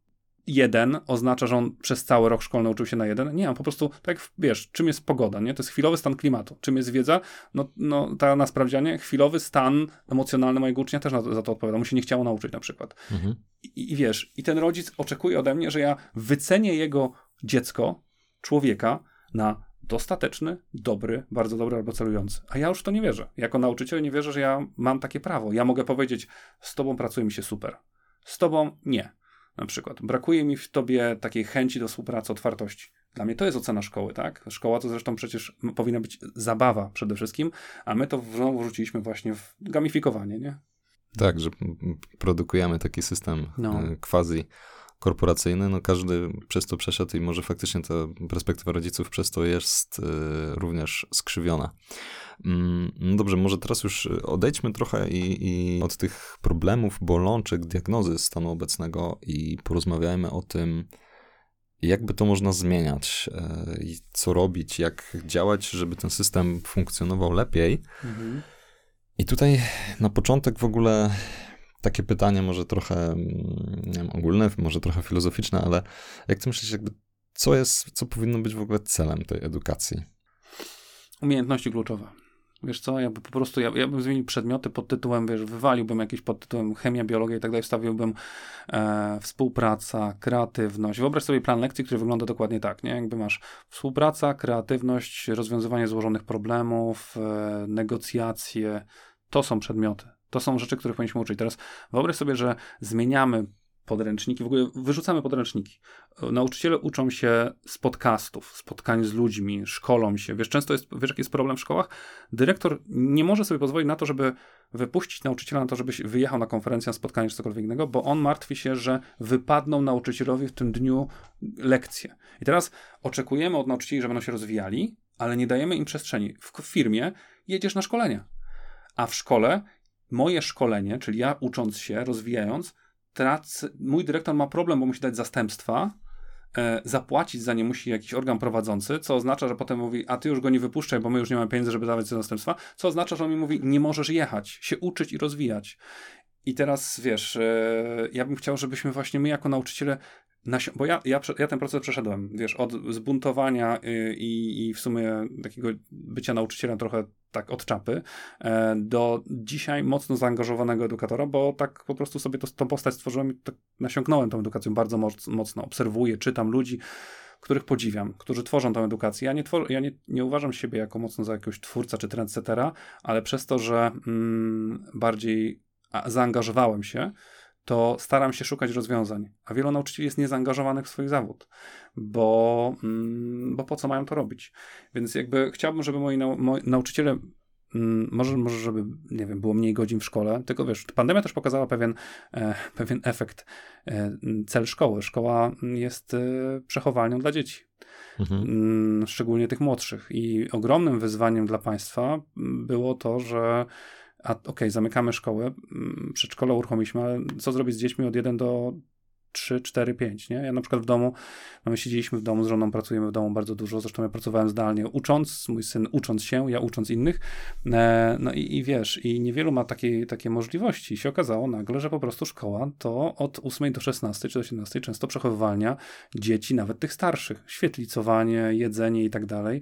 jeden oznacza, że on przez cały rok szkolny uczył się na jeden. Nie, on po prostu, tak wiesz, czym jest pogoda, nie? To jest chwilowy stan klimatu. Czym jest wiedza? No, no ta na sprawdzianie, chwilowy stan emocjonalny mojego ucznia też na, za to odpowiada. Mu się nie chciało nauczyć na przykład. Mhm. I, I wiesz, i ten rodzic oczekuje ode mnie, że ja wycenię jego dziecko, człowieka, na dostateczny, dobry, bardzo dobry albo celujący. A ja już to nie wierzę. Jako nauczyciel nie wierzę, że ja mam takie prawo. Ja mogę powiedzieć, z tobą pracuje mi się super. Z tobą nie. Na przykład. Brakuje mi w tobie takiej chęci do współpracy, otwartości. Dla mnie to jest ocena szkoły, tak? Szkoła to zresztą przecież powinna być zabawa przede wszystkim, a my to znowu wrzuciliśmy właśnie w gamifikowanie, nie? Tak, że produkujemy taki system no. E, quasi korporacyjny, no każdy przez to przeszedł i może faktycznie ta perspektywa rodziców przez to jest y, również skrzywiona. Mm, no dobrze, może teraz już odejdźmy trochę i, i od tych problemów, bolączek, diagnozy stanu obecnego i porozmawiajmy o tym, jakby to można zmieniać i co robić, jak działać, żeby ten system funkcjonował lepiej. Mhm. I tutaj na początek w ogóle takie pytanie, może trochę mm, wiem, ogólne, może trochę filozoficzne, ale jak ty myślisz, jakby co jest, co powinno być w ogóle celem tej edukacji? Umiejętności kluczowe. Wiesz co, ja po prostu, ja, ja bym zmienił przedmioty pod tytułem, wiesz, wywaliłbym jakiś pod tytułem chemia, biologia i tak dalej, wstawiłbym e, współpraca, kreatywność. Wyobraź sobie plan lekcji, który wygląda dokładnie tak, nie? Jakby masz współpraca, kreatywność, rozwiązywanie złożonych problemów, e, negocjacje, to są przedmioty. To są rzeczy, których powinniśmy uczyć. Teraz wyobraź sobie, że zmieniamy podręczniki, w ogóle wyrzucamy podręczniki. Nauczyciele uczą się z podcastów, spotkań z ludźmi, szkolą się. Wiesz, często jest, wiesz, jaki jest problem w szkołach? Dyrektor nie może sobie pozwolić na to, żeby wypuścić nauczyciela na to, żeby wyjechał na konferencję, na spotkanie czy cokolwiek innego, bo on martwi się, że wypadną nauczycielowi w tym dniu lekcje. I teraz oczekujemy od nauczycieli, że będą się rozwijali, ale nie dajemy im przestrzeni. W firmie jedziesz na szkolenia, a w szkole moje szkolenie, czyli ja ucząc się, rozwijając, tracę, mój dyrektor ma problem, bo musi dać zastępstwa, e, zapłacić za nie musi jakiś organ prowadzący, co oznacza, że potem mówi, a ty już go nie wypuszczaj, bo my już nie mamy pieniędzy, żeby dawać zastępstwa, co oznacza, że on mi mówi, nie możesz jechać, się uczyć i rozwijać. I teraz wiesz, e, ja bym chciał, żebyśmy właśnie my jako nauczyciele bo ja, ja, ja ten proces przeszedłem, wiesz, od zbuntowania y, i, i w sumie takiego bycia nauczycielem trochę tak od czapy, e, do dzisiaj mocno zaangażowanego edukatora, bo tak po prostu sobie to, tą postać stworzyłem i tak nasiąknąłem tą edukacją bardzo mocno. Obserwuję, czytam ludzi, których podziwiam, którzy tworzą tę edukację. Ja nie, twor- ja nie, nie uważam siebie jako mocno za jakiegoś twórca czy trendsettera, ale przez to, że mm, bardziej zaangażowałem się, to staram się szukać rozwiązań, a wielu nauczycieli jest niezaangażowanych w swój zawód, bo, mm, bo po co mają to robić? Więc jakby chciałbym, żeby moi, nau moi nauczyciele mm, może, może, żeby, nie wiem, było mniej godzin w szkole, tylko wiesz, pandemia też pokazała pewien, e, pewien efekt, e, cel szkoły. Szkoła jest e, przechowalnią dla dzieci. Mhm. Mm, szczególnie tych młodszych. I ogromnym wyzwaniem dla państwa było to, że a okej, okay, zamykamy szkołę, mm, przedszkole uruchomiliśmy, ale co zrobić z dziećmi od 1 do 3, 4, 5, nie? Ja na przykład w domu, no my siedzieliśmy w domu z żoną, pracujemy w domu bardzo dużo, zresztą ja pracowałem zdalnie, ucząc, mój syn ucząc się, ja ucząc innych, e, no i, i wiesz, i niewielu ma takie, takie możliwości. I się okazało nagle, że po prostu szkoła to od 8 do 16 czy do 17 często przechowywalnia dzieci, nawet tych starszych, świetlicowanie, jedzenie i tak dalej.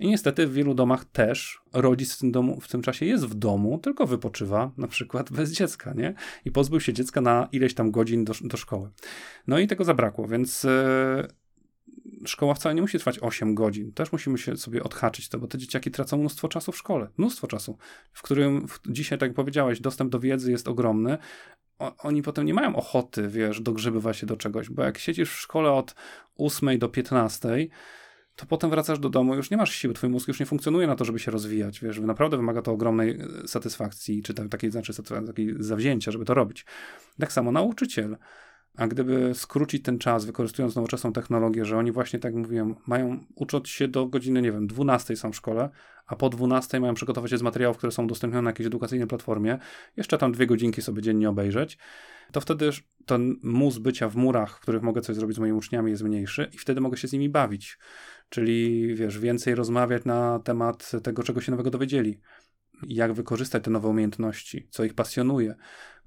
I niestety w wielu domach też rodzic w tym, domu, w tym czasie jest w domu, tylko wypoczywa, na przykład bez dziecka, nie? I pozbył się dziecka na ileś tam godzin do, do szkoły. No i tego zabrakło, więc e, szkoła wcale nie musi trwać 8 godzin. Też musimy się sobie odhaczyć to, bo te dzieciaki tracą mnóstwo czasu w szkole. Mnóstwo czasu, w którym w, dzisiaj, tak jak powiedziałeś, dostęp do wiedzy jest ogromny. Oni potem nie mają ochoty, wiesz, dogrzebywać się do czegoś, bo jak siedzisz w szkole od 8 do 15, to potem wracasz do domu, już nie masz siły, twój mózg już nie funkcjonuje na to, żeby się rozwijać, wiesz, naprawdę wymaga to ogromnej e, satysfakcji, czy takiej, znaczy takiej zawzięcia, żeby to robić. Tak samo nauczyciel. A gdyby skrócić ten czas, wykorzystując nowoczesną technologię, że oni właśnie, tak jak mówiłem, mają uczyć się do godziny, nie wiem, 12 są w szkole, a po 12 mają przygotować się z materiałów, które są udostępnione na jakiejś edukacyjnej platformie, jeszcze tam dwie godzinki sobie dziennie obejrzeć, to wtedy ten mus bycia w murach, w których mogę coś zrobić z moimi uczniami jest mniejszy i wtedy mogę się z nimi bawić. Czyli, wiesz, więcej rozmawiać na temat tego, czego się nowego dowiedzieli. Jak wykorzystać te nowe umiejętności, co ich pasjonuje,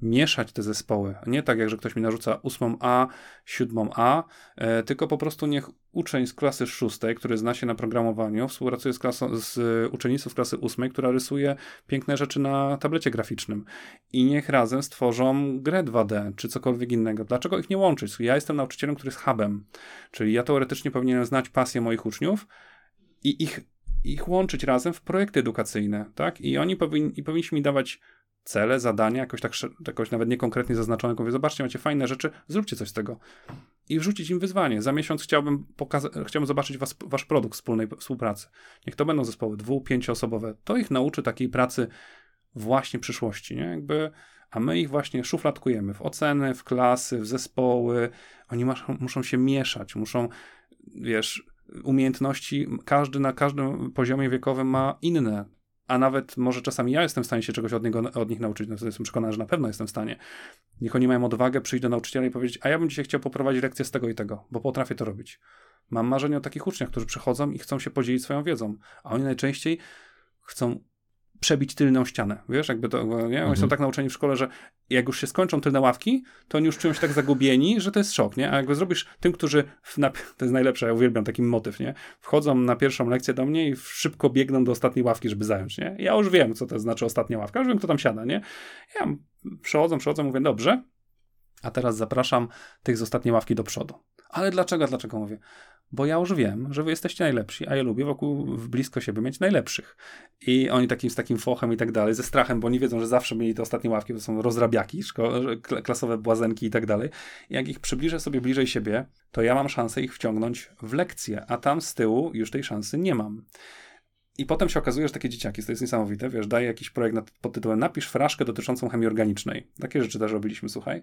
mieszać te zespoły. Nie tak, jak że ktoś mi narzuca 8A, 7A, e, tylko po prostu niech uczeń z klasy szóstej, który zna się na programowaniu, współpracuje z, klasą, z uczennicą z klasy ósmej, która rysuje piękne rzeczy na tablecie graficznym. I niech razem stworzą grę 2D, czy cokolwiek innego. Dlaczego ich nie łączyć? Ja jestem nauczycielem, który jest hubem, czyli ja teoretycznie powinienem znać pasję moich uczniów i ich ich łączyć razem w projekty edukacyjne, tak? I oni powin, i powinniśmy mi dawać cele, zadania, jakoś tak jakoś nawet niekonkretnie zaznaczone, mówię, zobaczcie, macie fajne rzeczy, zróbcie coś z tego. I wrzucić im wyzwanie. Za miesiąc chciałbym, chciałbym zobaczyć was, wasz produkt wspólnej współpracy. Niech to będą zespoły dwu, pięcioosobowe. To ich nauczy takiej pracy właśnie przyszłości, nie? Jakby a my ich właśnie szufladkujemy w oceny, w klasy, w zespoły. Oni muszą się mieszać, muszą, wiesz, umiejętności, każdy na każdym poziomie wiekowym ma inne. A nawet może czasami ja jestem w stanie się czegoś od, niego, od nich nauczyć. No, jestem przekonany, że na pewno jestem w stanie. Niech oni mają odwagę przyjść do nauczyciela i powiedzieć, a ja bym dzisiaj chciał poprowadzić lekcję z tego i tego, bo potrafię to robić. Mam marzenie o takich uczniach, którzy przychodzą i chcą się podzielić swoją wiedzą, a oni najczęściej chcą przebić tylną ścianę. Wiesz, jakby to, nie? Oni mhm. są tak nauczeni w szkole, że jak już się skończą tylne ławki, to oni już czują się tak zagubieni, że to jest szok, nie? A jakby zrobisz tym, którzy, na, to jest najlepsze, ja uwielbiam taki motyw, nie? Wchodzą na pierwszą lekcję do mnie i szybko biegną do ostatniej ławki, żeby zająć, nie? Ja już wiem, co to znaczy ostatnia ławka, już wiem, kto tam siada, nie? Ja przechodzą, przechodzą, mówię, dobrze, a teraz zapraszam tych z ostatniej ławki do przodu. Ale dlaczego, dlaczego mówię? Bo ja już wiem, że wy jesteście najlepsi, a ja lubię wokół, blisko siebie mieć najlepszych. I oni takim, z takim fochem i tak dalej, ze strachem, bo oni wiedzą, że zawsze mieli te ostatnie ławki, to są rozrabiaki, szko- klasowe błazenki i tak dalej. Jak ich przybliżę sobie bliżej siebie, to ja mam szansę ich wciągnąć w lekcję, a tam z tyłu już tej szansy nie mam. I potem się okazuje, że takie dzieciaki, to jest niesamowite, wiesz, daje jakiś projekt pod tytułem napisz fraszkę dotyczącą chemii organicznej. Takie rzeczy też robiliśmy, słuchaj.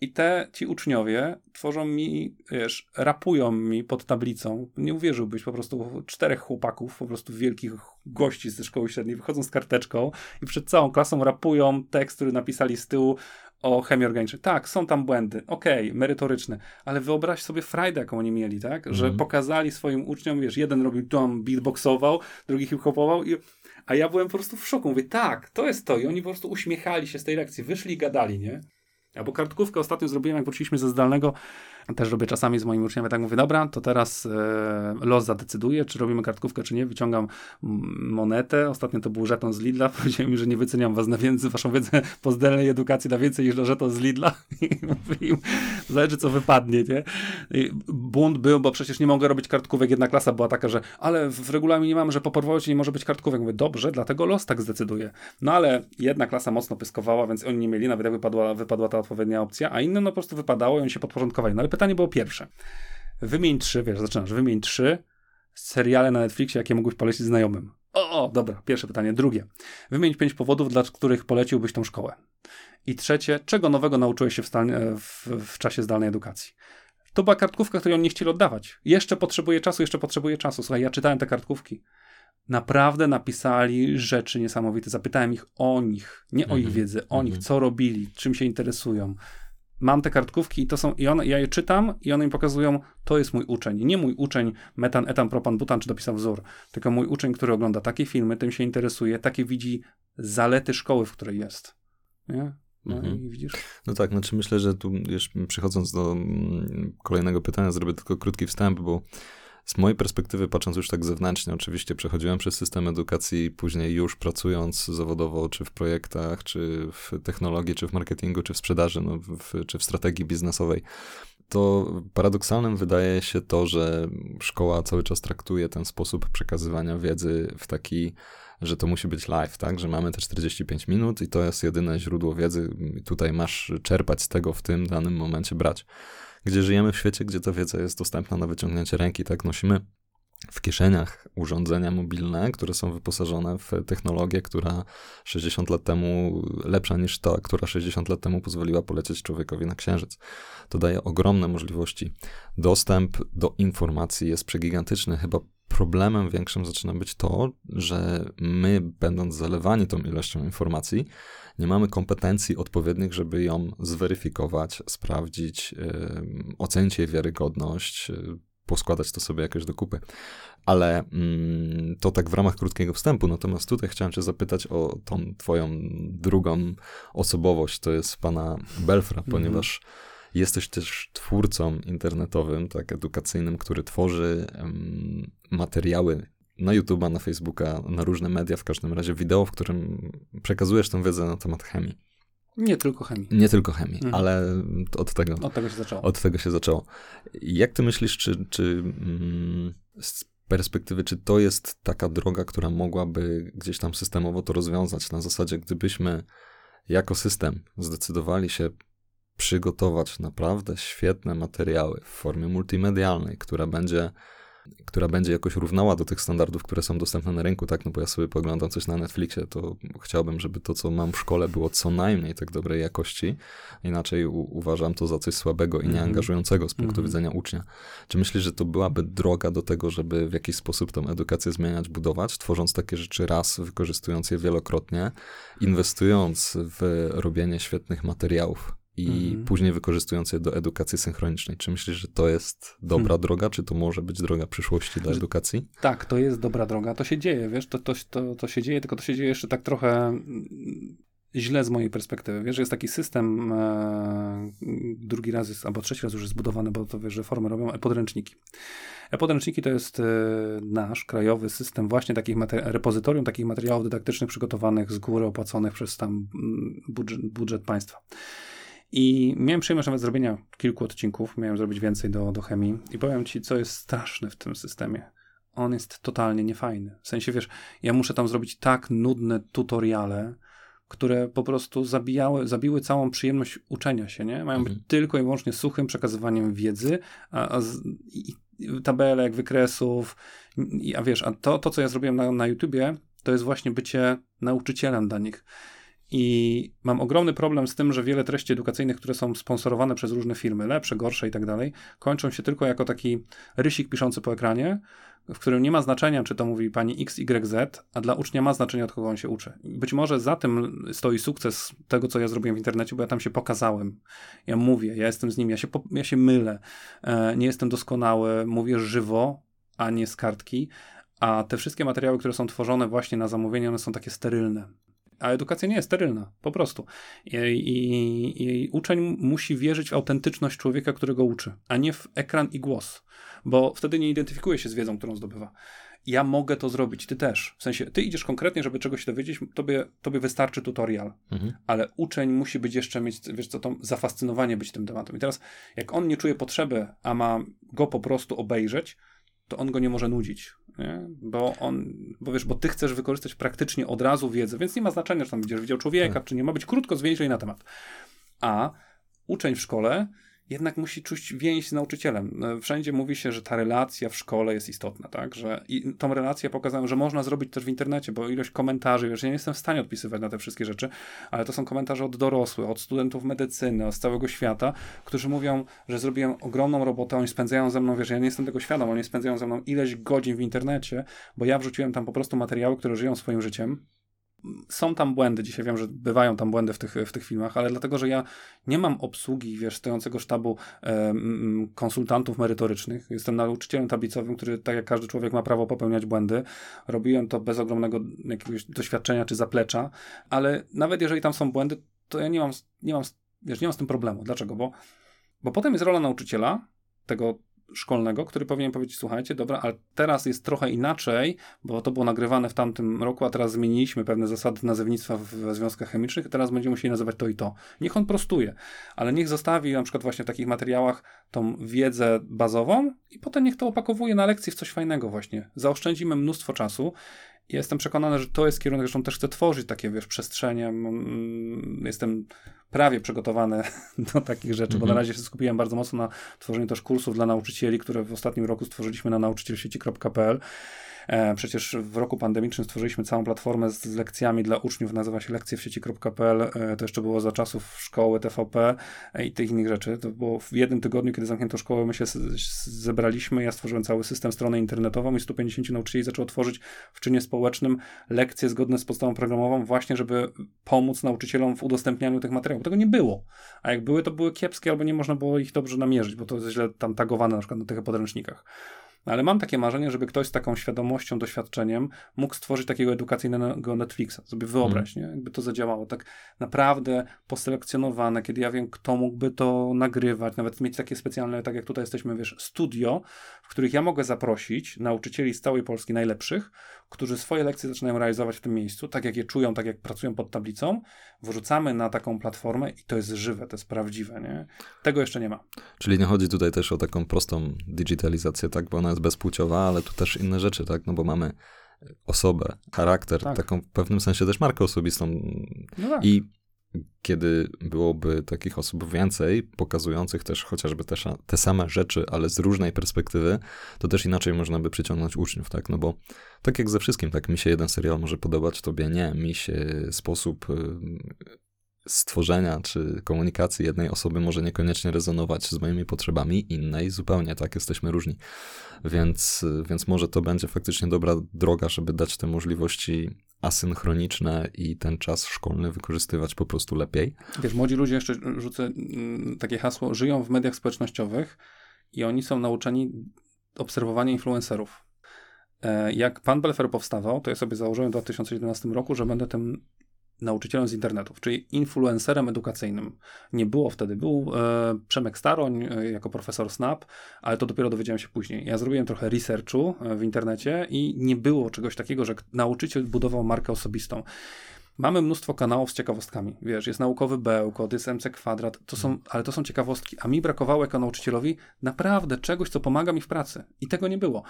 I te, ci uczniowie tworzą mi, wiesz, rapują mi pod tablicą. Nie uwierzyłbyś, po prostu czterech chłopaków, po prostu wielkich gości ze szkoły średniej, wychodzą z karteczką i przed całą klasą rapują tekst, który napisali z tyłu o chemii organicznej. Tak, są tam błędy, okej, okay, merytoryczne, ale wyobraź sobie frajdę, jaką oni mieli, tak? Że mm. pokazali swoim uczniom, wiesz, jeden robił tam, beatboxował, drugi hip-hopował i a ja byłem po prostu w szoku. Mówię, tak, to jest to. I oni po prostu uśmiechali się z tej lekcji, wyszli i gadali, nie? Albo kartkówkę ostatnio zrobiłem, jak wróciliśmy ze zdalnego. Też robię czasami z moimi uczniami, tak mówię, dobra, to teraz e, los zadecyduje, czy robimy kartkówkę, czy nie. Wyciągam monetę. Ostatnio to był żeton z Lidla. Powiedziałem że nie wyceniam was na więcej, waszą wiedzę po zdalnej edukacji na więcej niż na żeton z Lidla. I mówię im, zależy co wypadnie, nie? I bunt był, bo przecież nie mogę robić kartkówek. Jedna klasa była taka, że ale w regulaminie mamy, że po porwocie nie może być kartkówek. Mówię, dobrze, dlatego los tak zdecyduje. No ale jedna klasa mocno pyskowała, więc oni nie mieli, nawet jak wypadła, wypadła ta odpowiednia opcja, a inne no po prostu wypadało i oni się podporządkowali. No ale pytanie było pierwsze. Wymień trzy, wiesz, zaczynasz, wymień trzy seriale na Netflixie, jakie mógłbyś polecić znajomym. O, o, dobra, pierwsze pytanie. Drugie. Wymień pięć powodów, dla których poleciłbyś tą szkołę. I trzecie, czego nowego nauczyłeś się w, w, w czasie zdalnej edukacji? To była kartkówka, której oni nie chcieli oddawać. Jeszcze potrzebuje czasu, jeszcze potrzebuje czasu. Słuchaj, ja czytałem te kartkówki. Naprawdę napisali rzeczy niesamowite. Zapytałem ich o nich, nie o ich mhm. wiedzę, o nich, mhm. co robili, czym się interesują mam te kartkówki i to są, i one, ja je czytam i one mi pokazują, to jest mój uczeń. Nie mój uczeń metan, etan, propan, butan, czy dopisał wzór, tylko mój uczeń, który ogląda takie filmy, tym się interesuje, takie widzi zalety szkoły, w której jest. Nie? No mhm. i widzisz? No tak, znaczy myślę, że tu już przechodząc do mm, kolejnego pytania, zrobię tylko krótki wstęp, bo z mojej perspektywy, patrząc już tak zewnętrznie, oczywiście przechodziłem przez system edukacji, później już pracując zawodowo, czy w projektach, czy w technologii, czy w marketingu, czy w sprzedaży, no, w, czy w strategii biznesowej, to paradoksalnym wydaje się to, że szkoła cały czas traktuje ten sposób przekazywania wiedzy w taki, że to musi być live, tak? Że mamy te 45 minut i to jest jedyne źródło wiedzy. Tutaj masz czerpać z tego w tym danym momencie brać gdzie żyjemy w świecie, gdzie ta wiedza jest dostępna na wyciągnięcie ręki, tak? Nosimy w kieszeniach urządzenia mobilne, które są wyposażone w technologię, która 60 lat temu, lepsza niż ta, która 60 lat temu pozwoliła polecieć człowiekowi na księżyc. To daje ogromne możliwości. Dostęp do informacji jest przegigantyczny. Chyba problemem większym zaczyna być to, że my, będąc zalewani tą ilością informacji, nie mamy kompetencji odpowiednich, żeby ją zweryfikować, sprawdzić, yy, ocenić jej wiarygodność, yy, poskładać to sobie jakoś do kupy. Ale mm, to tak w ramach krótkiego wstępu. Natomiast tutaj chciałem Cię zapytać o tą Twoją drugą osobowość, to jest pana Belfra, -hmm. ponieważ jesteś też twórcą internetowym, tak, edukacyjnym, który tworzy materiały na YouTube'a, na Facebooka, na różne media, w każdym razie wideo, w którym przekazujesz tę wiedzę na temat chemii. Nie tylko chemii. Nie tylko chemii, mhm. ale od tego, od tego się zaczęło. Od tego się zaczęło. Jak ty myślisz, czy, czy mm, z perspektywy, czy to jest taka droga, która mogłaby gdzieś tam systemowo to rozwiązać? Na zasadzie, gdybyśmy jako system zdecydowali się przygotować naprawdę świetne materiały w formie multimedialnej, która będzie która będzie jakoś równała do tych standardów, które są dostępne na rynku, tak, no bo ja sobie poglądam coś na Netflixie, to chciałbym, żeby to, co mam w szkole, było co najmniej tak dobrej jakości, inaczej uważam to za coś słabego i Mhm. nieangażującego z punktu Mhm. widzenia ucznia. Czy myślisz, że to byłaby droga do tego, żeby w jakiś sposób tą edukację zmieniać, budować, tworząc takie rzeczy raz, wykorzystując je wielokrotnie, inwestując w robienie świetnych materiałów i Mhm. później wykorzystując je do edukacji synchronicznej. Czy myślisz, że to jest dobra Hmm. droga, czy to może być droga przyszłości dla edukacji? Tak, to jest dobra droga. To się dzieje, wiesz, to, to, to, to się dzieje, tylko to się dzieje jeszcze tak trochę mm, źle z mojej perspektywy. Wiesz, że jest taki system, e, drugi raz jest, albo trzeci raz już jest zbudowany, bo to wiesz, że formy robią e-podręczniki. E-podręczniki to jest e, nasz krajowy system właśnie takich repozytorium takich materiałów dydaktycznych przygotowanych z góry, opłaconych przez tam mm, budżet, budżet państwa. I miałem przyjemność nawet zrobienia kilku odcinków, miałem zrobić więcej do, do chemii i powiem ci, co jest straszne w tym systemie. On jest totalnie niefajny. W sensie, wiesz, ja muszę tam zrobić tak nudne tutoriale, które po prostu zabijały, zabiły całą przyjemność uczenia się, nie? Mają być Mhm. tylko i wyłącznie suchym przekazywaniem wiedzy, a, a z, i, i tabelek, wykresów, i, a wiesz, a to, to, co ja zrobiłem na, na YouTubie, to jest właśnie bycie nauczycielem dla nich. I mam ogromny problem z tym, że wiele treści edukacyjnych, które są sponsorowane przez różne firmy, lepsze, gorsze i tak dalej, kończą się tylko jako taki rysik piszący po ekranie, w którym nie ma znaczenia, czy to mówi pani X, Y, Z, a dla ucznia ma znaczenie, od kogo on się uczy. Być może za tym stoi sukces tego, co ja zrobiłem w internecie, bo ja tam się pokazałem. Ja mówię, ja jestem z nim, ja się, ja się mylę, e, nie jestem doskonały, mówię żywo, a nie z kartki, a te wszystkie materiały, które są tworzone właśnie na zamówienie, one są takie sterylne. A edukacja nie jest sterylna, po prostu. I, i, I uczeń musi wierzyć w autentyczność człowieka, którego uczy, a nie w ekran i głos, bo wtedy nie identyfikuje się z wiedzą, którą zdobywa. Ja mogę to zrobić, ty też. W sensie, ty idziesz konkretnie, żeby czegoś się dowiedzieć, tobie, tobie wystarczy tutorial, Mhm. ale uczeń musi być jeszcze mieć, wiesz co, to zafascynowanie być tym tematem. I teraz, jak on nie czuje potrzeby, a ma go po prostu obejrzeć, to on go nie może nudzić, nie? Bo on, bo wiesz, bo ty chcesz wykorzystać praktycznie od razu wiedzę, więc nie ma znaczenia, czy tam będziesz widział człowieka, Tak. czy nie ma być krótko, zwięźlej na temat. A uczeń w szkole jednak musi czuć więź z nauczycielem. E, Wszędzie mówi się, że ta relacja w szkole jest istotna, tak? Że i tą relację pokazałem, że można zrobić też w internecie, bo ilość komentarzy, wiesz, ja nie jestem w stanie odpisywać na te wszystkie rzeczy, ale to są komentarze od dorosłych, od studentów medycyny, z całego świata, którzy mówią, że zrobiłem ogromną robotę, oni spędzają ze mną, wiesz, ja nie jestem tego świadom, oni spędzają ze mną ileś godzin w internecie, bo ja wrzuciłem tam po prostu materiały, które żyją swoim życiem, są tam błędy, dzisiaj wiem, że bywają tam błędy w tych, w tych filmach, ale dlatego, że ja nie mam obsługi, wiesz, stojącego sztabu e, konsultantów merytorycznych. Jestem nauczycielem tablicowym, który, tak jak każdy człowiek, ma prawo popełniać błędy. Robiłem to bez ogromnego jakiegoś doświadczenia czy zaplecza, ale nawet jeżeli tam są błędy, to ja nie mam, nie mam, wiesz, nie mam z tym problemu. Dlaczego? Bo, bo potem jest rola nauczyciela, tego szkolnego, który powinien powiedzieć, słuchajcie, dobra, ale teraz jest trochę inaczej, bo to było nagrywane w tamtym roku, a teraz zmieniliśmy pewne zasady nazewnictwa w, związkach chemicznych teraz będziemy musieli nazywać to i to. Niech on prostuje, ale niech zostawi na przykład właśnie w takich materiałach tą wiedzę bazową i potem niech to opakowuje na lekcji w coś fajnego właśnie. Zaoszczędzimy mnóstwo czasu. Jestem przekonany, że to jest kierunek, zresztą też chcę tworzyć takie, wiesz, przestrzenie. Jestem prawie przygotowany do takich rzeczy, bo na Mhm. razie się skupiłem bardzo mocno na tworzeniu też kursów dla nauczycieli, które w ostatnim roku stworzyliśmy na nauczycielsieci.pl. E, Przecież w roku pandemicznym stworzyliśmy całą platformę z, z lekcjami dla uczniów, nazywa się lekcje w sieci.pl. E, To jeszcze było za czasów szkoły TVP e, i tych innych rzeczy. To było w jednym tygodniu, kiedy zamknięto szkołę, my się zebraliśmy, ja stworzyłem cały system, stronę internetową i 150 nauczycieli zaczęło tworzyć w czynie społecznym lekcje zgodne z podstawą programową, właśnie żeby pomóc nauczycielom w udostępnianiu tych materiałów. Tego nie było. A jak były, to były kiepskie, albo nie można było ich dobrze namierzyć, bo to jest źle tam tagowane na przykład na tych podręcznikach. No, Ale mam takie marzenie, żeby ktoś z taką świadomością, doświadczeniem mógł stworzyć takiego edukacyjnego Netflixa. Sobie wyobraź, nie? Jakby to zadziałało. Tak naprawdę poselekcjonowane, kiedy ja wiem, kto mógłby to nagrywać, nawet mieć takie specjalne, tak jak tutaj jesteśmy, wiesz, studio, w których ja mogę zaprosić nauczycieli z całej Polski najlepszych, którzy swoje lekcje zaczynają realizować w tym miejscu, tak jak je czują, tak jak pracują pod tablicą, wrzucamy na taką platformę i to jest żywe, to jest prawdziwe, nie? Tego jeszcze nie ma. Czyli nie chodzi tutaj też o taką prostą digitalizację, tak, bo ona jest bezpłciowa, ale tu też inne rzeczy, tak, no bo mamy osobę, charakter, Tak. taką w pewnym sensie też markę osobistą No tak. i kiedy byłoby takich osób więcej, pokazujących też chociażby te, te same rzeczy, ale z różnej perspektywy, to też inaczej można by przyciągnąć uczniów, tak? No bo tak jak ze wszystkim, tak mi się jeden serial może podobać, tobie nie, mi się sposób stworzenia czy komunikacji jednej osoby może niekoniecznie rezonować z moimi potrzebami, innej zupełnie, tak, jesteśmy różni. Więc, więc może to będzie faktycznie dobra droga, żeby dać te możliwości asynchroniczne i ten czas szkolny wykorzystywać po prostu lepiej. Wiesz, młodzi ludzie, jeszcze rzucę mm, takie hasło, żyją w mediach społecznościowych i oni są nauczeni obserwowania influencerów. E, jak pan Belfer powstawał, to ja sobie założyłem w 2011 roku, że będę tym nauczycielem z internetów, czyli influencerem edukacyjnym. Nie było wtedy, był e, Przemek Staroń e, jako profesor Snap, ale to dopiero dowiedziałem się później. Ja zrobiłem trochę researchu e, w internecie i nie było czegoś takiego, że nauczyciel budował markę osobistą. Mamy mnóstwo kanałów z ciekawostkami. Wiesz, jest naukowy bełkot, jest MC kwadrat, to są, ale to są ciekawostki. A mi brakowało jako nauczycielowi naprawdę czegoś, co pomaga mi w pracy. I tego nie było.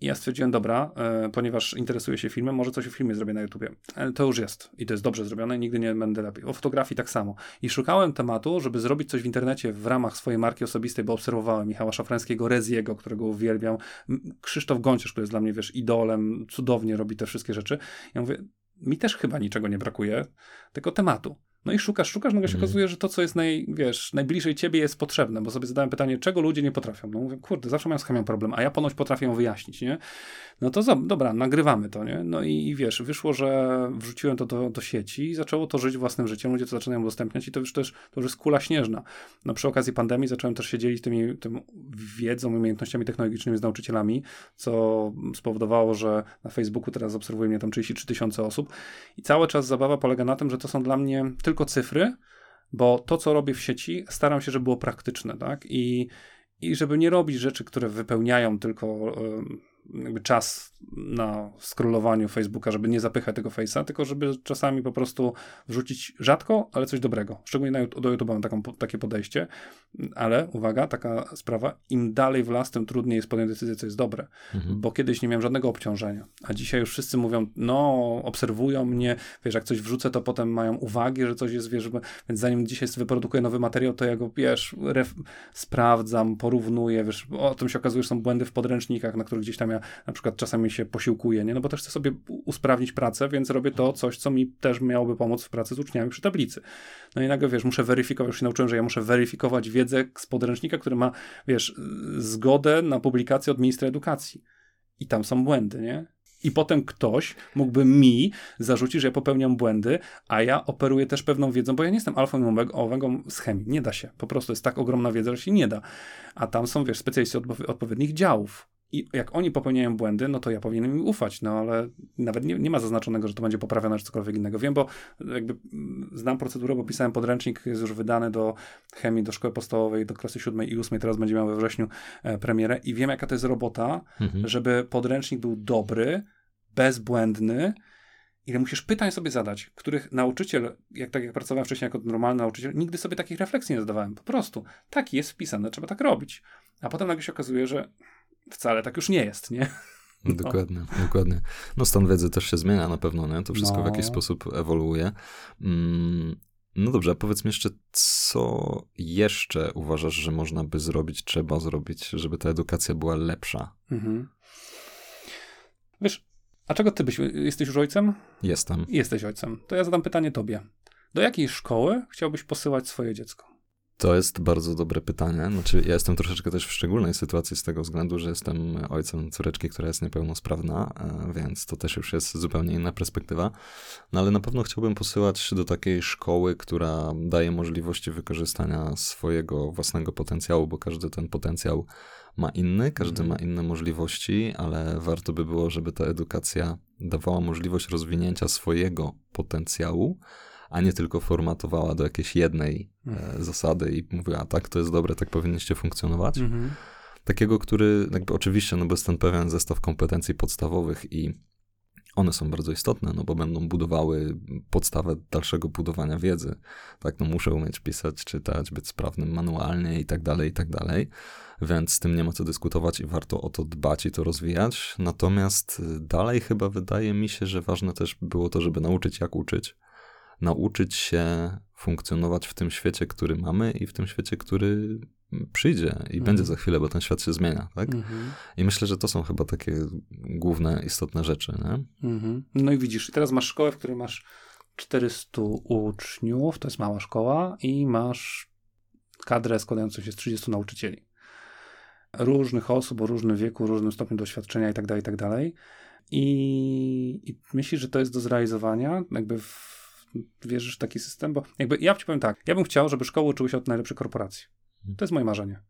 I ja stwierdziłem, dobra, e, ponieważ interesuję się filmem, może coś o filmie zrobię na YouTubie. E, to już jest. I to jest dobrze zrobione, nigdy nie będę lepiej. O fotografii tak samo. I szukałem tematu, żeby zrobić coś w internecie w ramach swojej marki osobistej, bo obserwowałem Michała Szafrańskiego, Reziego, którego uwielbiam. Krzysztof Gąciarz, który jest dla mnie, wiesz, idolem, cudownie robi te wszystkie rzeczy. Ja mówię, mi też chyba niczego nie brakuje, tylko tematu. No i szukasz, szukasz, no się mm. okazuje, że to, co jest naj, wiesz, najbliżej ciebie jest potrzebne, bo sobie zadałem pytanie, czego ludzie nie potrafią. No mówię, kurde, zawsze mają z chemią problem, a ja ponoć potrafię ją wyjaśnić, nie? No to za, dobra, nagrywamy to, nie? No i, i, wiesz, wyszło, że wrzuciłem to do, do sieci i zaczęło to żyć własnym życiem, ludzie to zaczynają udostępniać i to już też, to już jest kula śnieżna. No przy okazji pandemii zacząłem też się dzielić tymi, tym wiedzą, umiejętnościami technologicznymi z nauczycielami, co spowodowało, że na Facebooku teraz obserwuje mnie tam 33 tysiące osób i cały czas zabawa polega na tym, że to są dla mnie tylko cyfry, bo to, co robię w sieci, staram się, żeby było praktyczne, tak? I, i żeby nie robić rzeczy, które wypełniają tylko czas na scrollowaniu Facebooka, żeby nie zapychać tego Face'a, tylko żeby czasami po prostu wrzucić rzadko, ale coś dobrego. Szczególnie na, do YouTube mam taką, takie podejście, ale uwaga, taka sprawa, im dalej w las, tym trudniej jest podjąć decyzję, co jest dobre, mhm. bo kiedyś nie miałem żadnego obciążenia, a dzisiaj już wszyscy mówią, no, obserwują mnie, wiesz, jak coś wrzucę, to potem mają uwagi, że coś jest, wiesz, więc zanim dzisiaj wyprodukuję nowy materiał, to ja go, wiesz, sprawdzam, porównuję, wiesz, o tym się okazuje, że są błędy w podręcznikach, na których gdzieś tam ja na przykład czasami się posiłkuję, nie? No bo też chcę sobie usprawnić pracę, więc robię to coś, co mi też miałoby pomóc w pracy z uczniami przy tablicy. No i nagle, wiesz, muszę weryfikować, już się nauczyłem, że ja muszę weryfikować wiedzę z podręcznika, który ma, wiesz, zgodę na publikację od ministra edukacji. I tam są błędy, nie? I potem ktoś mógłby mi zarzucić, że ja popełniam błędy, a ja operuję też pewną wiedzą, bo ja nie jestem alfą i omegą z chemii. Nie da się. Po prostu jest tak ogromna wiedza, że się nie da. A tam są, wiesz, specjaliści od odpowiednich działów. I jak oni popełniają błędy, no to ja powinienem im ufać, no ale nawet nie, nie ma zaznaczonego, że to będzie poprawione czy cokolwiek innego. Wiem, bo jakby znam procedurę, bo pisałem podręcznik, jest już wydany do chemii, do szkoły podstawowej, do klasy siódmej i ósmej, teraz będzie miał we wrześniu e, premierę i wiem, jaka to jest robota, mhm. żeby podręcznik był dobry, bezbłędny, ile musisz pytań sobie zadać, których nauczyciel, jak tak jak pracowałem wcześniej jako normalny nauczyciel, nigdy sobie takich refleksji nie zadawałem. Po prostu. Taki jest wpisane, trzeba tak robić. A potem nagle się okazuje, że wcale tak już nie jest, nie? No. Dokładnie, dokładnie. No stan wiedzy też się zmienia na pewno, nie? To wszystko no. w jakiś sposób ewoluuje. Mm, no dobrze, a powiedz mi jeszcze, co jeszcze uważasz, że można by zrobić, trzeba zrobić, żeby ta edukacja była lepsza? Mhm. Wiesz, a czego ty byś, jesteś już ojcem? Jestem. Jesteś ojcem. To ja zadam pytanie tobie. Do jakiej szkoły chciałbyś posyłać swoje dziecko? To jest bardzo dobre pytanie. Znaczy, ja jestem troszeczkę też w szczególnej sytuacji z tego względu, że jestem ojcem córeczki, która jest niepełnosprawna, e, więc to też już jest zupełnie inna perspektywa. No ale na pewno chciałbym posyłać do takiej szkoły, która daje możliwości wykorzystania swojego własnego potencjału, bo każdy ten potencjał ma inny, każdy mhm. ma inne możliwości, ale warto by było, żeby ta edukacja dawała możliwość rozwinięcia swojego potencjału a nie tylko formatowała do jakiejś jednej e, mhm. zasady i mówiła, tak, to jest dobre, tak powinniście funkcjonować. Mhm. Takiego, który jakby oczywiście, no bo jest ten pewien zestaw kompetencji podstawowych i one są bardzo istotne, no bo będą budowały podstawę dalszego budowania wiedzy. Tak, no muszę umieć pisać, czytać, być sprawnym manualnie i tak dalej, i tak dalej. Więc z tym nie ma co dyskutować i warto o to dbać i to rozwijać. Natomiast dalej chyba wydaje mi się, że ważne też było to, żeby nauczyć jak uczyć nauczyć się funkcjonować w tym świecie, który mamy i w tym świecie, który przyjdzie i mhm. będzie za chwilę, bo ten świat się zmienia, tak? Mhm. I myślę, że to są chyba takie główne, istotne rzeczy, nie? Mhm. No i widzisz, teraz masz szkołę, w której masz 400 uczniów, to jest mała szkoła i masz kadrę składającą się z 30 nauczycieli. Różnych osób o różnym wieku, różnym stopniu doświadczenia i tak dalej, i tak dalej. I myślisz, że to jest do zrealizowania? Jakby w, wierzysz w taki system? Bo jakby ja ci powiem tak, ja bym chciał, żeby szkoły uczyły się od najlepszych korporacji. To jest moje marzenie.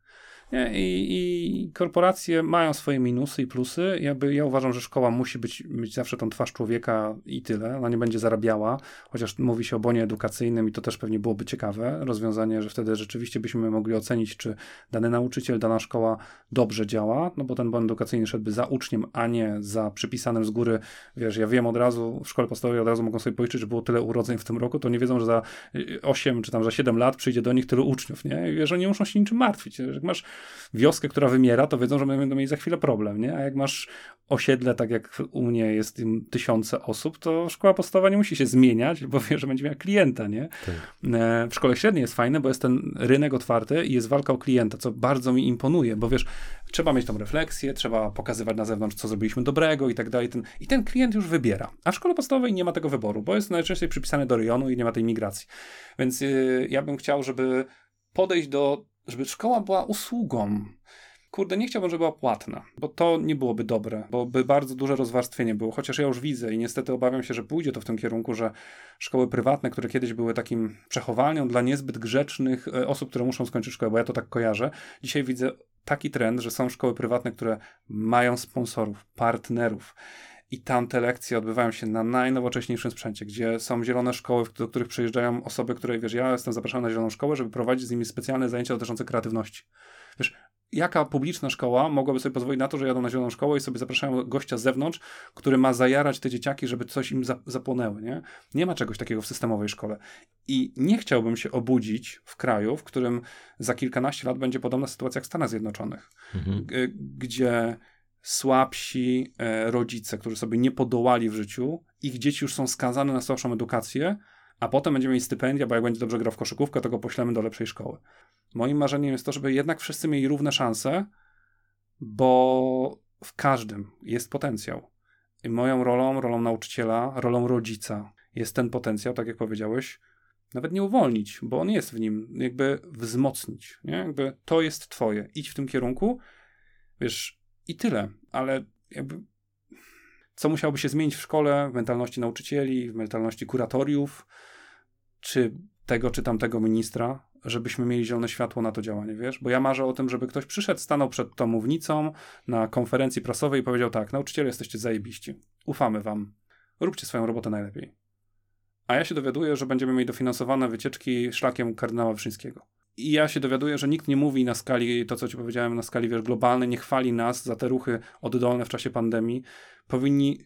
I, I, korporacje mają swoje minusy i plusy. Jakby ja uważam, że szkoła musi być, mieć zawsze tą twarz człowieka i tyle. Ona nie będzie zarabiała, chociaż mówi się o bonie edukacyjnym i to też pewnie byłoby ciekawe rozwiązanie, że wtedy rzeczywiście byśmy mogli ocenić, czy dany nauczyciel, dana szkoła dobrze działa, no bo ten bon edukacyjny szedłby za uczniem, a nie za przypisanym z góry. Wiesz, ja wiem od razu, w szkole podstawowej od razu mogą sobie policzyć, że było tyle urodzeń w tym roku, to nie wiedzą, że za 8 czy tam za 7 lat przyjdzie do nich tylu uczniów, nie? I wiesz, że nie muszą się niczym martwić. Jak masz wioskę, która wymiera, to wiedzą, że będą mieli za chwilę problem, nie? A jak masz osiedle, tak jak u mnie jest tysiące osób, to szkoła podstawowa nie musi się zmieniać, bo wie, że będzie miała klienta, nie? Tak. E, w szkole średniej jest fajne, bo jest ten rynek otwarty i jest walka o klienta, co bardzo mi imponuje, bo wiesz, trzeba mieć tą refleksję, trzeba pokazywać na zewnątrz, co zrobiliśmy dobrego i tak dalej. Ten, I ten klient już wybiera. A w szkole podstawowej nie ma tego wyboru, bo jest najczęściej przypisany do rejonu i nie ma tej migracji. Więc yy, ja bym chciał, żeby podejść do żeby szkoła była usługą. Kurde, nie chciałbym, żeby była płatna, bo to nie byłoby dobre, bo by bardzo duże rozwarstwienie było, chociaż ja już widzę i niestety obawiam się, że pójdzie to w tym kierunku, że szkoły prywatne, które kiedyś były takim przechowalnią dla niezbyt grzecznych e, osób, które muszą skończyć szkołę, bo ja to tak kojarzę, dzisiaj widzę taki trend, że są szkoły prywatne, które mają sponsorów, partnerów i tam te lekcje odbywają się na najnowocześniejszym sprzęcie, gdzie są zielone szkoły, do których przyjeżdżają osoby, które, wiesz, ja jestem zapraszany na zieloną szkołę, żeby prowadzić z nimi specjalne zajęcia dotyczące kreatywności. Wiesz, jaka publiczna szkoła mogłaby sobie pozwolić na to, że jadą na zieloną szkołę i sobie zapraszają gościa z zewnątrz, który ma zajarać te dzieciaki, żeby coś im za, zapłonęły, nie? Nie ma czegoś takiego w systemowej szkole. I nie chciałbym się obudzić w kraju, w którym za kilkanaście lat będzie podobna sytuacja jak w Stanach Zjednoczonych, mhm. gdzie słabsi e, rodzice, którzy sobie nie podołali w życiu, ich dzieci już są skazane na słabszą edukację, a potem będziemy mieli stypendia, bo jak będzie dobrze grał w koszykówkę, to go poślemy do lepszej szkoły. Moim marzeniem jest to, żeby jednak wszyscy mieli równe szanse, bo w każdym jest potencjał. I moją rolą, rolą nauczyciela, rolą rodzica jest ten potencjał, tak jak powiedziałeś, nawet nie uwolnić, bo on jest w nim, jakby wzmocnić, nie? Jakby to jest twoje, idź w tym kierunku, wiesz, i tyle. Ale jakby co musiałoby się zmienić w szkole, w mentalności nauczycieli, w mentalności kuratoriów, czy tego, czy tamtego ministra, żebyśmy mieli zielone światło na to działanie, wiesz? Bo ja marzę o tym, żeby ktoś przyszedł, stanął przed tą mównicą na konferencji prasowej i powiedział tak, nauczyciele jesteście zajebiści, ufamy wam, róbcie swoją robotę najlepiej. A ja się dowiaduję, że będziemy mieli dofinansowane wycieczki szlakiem kardynała Wyszyńskiego. I ja się dowiaduję, że nikt nie mówi na skali, to co ci powiedziałem, na skali wiesz, globalnej, nie chwali nas za te ruchy oddolne w czasie pandemii. Powinni,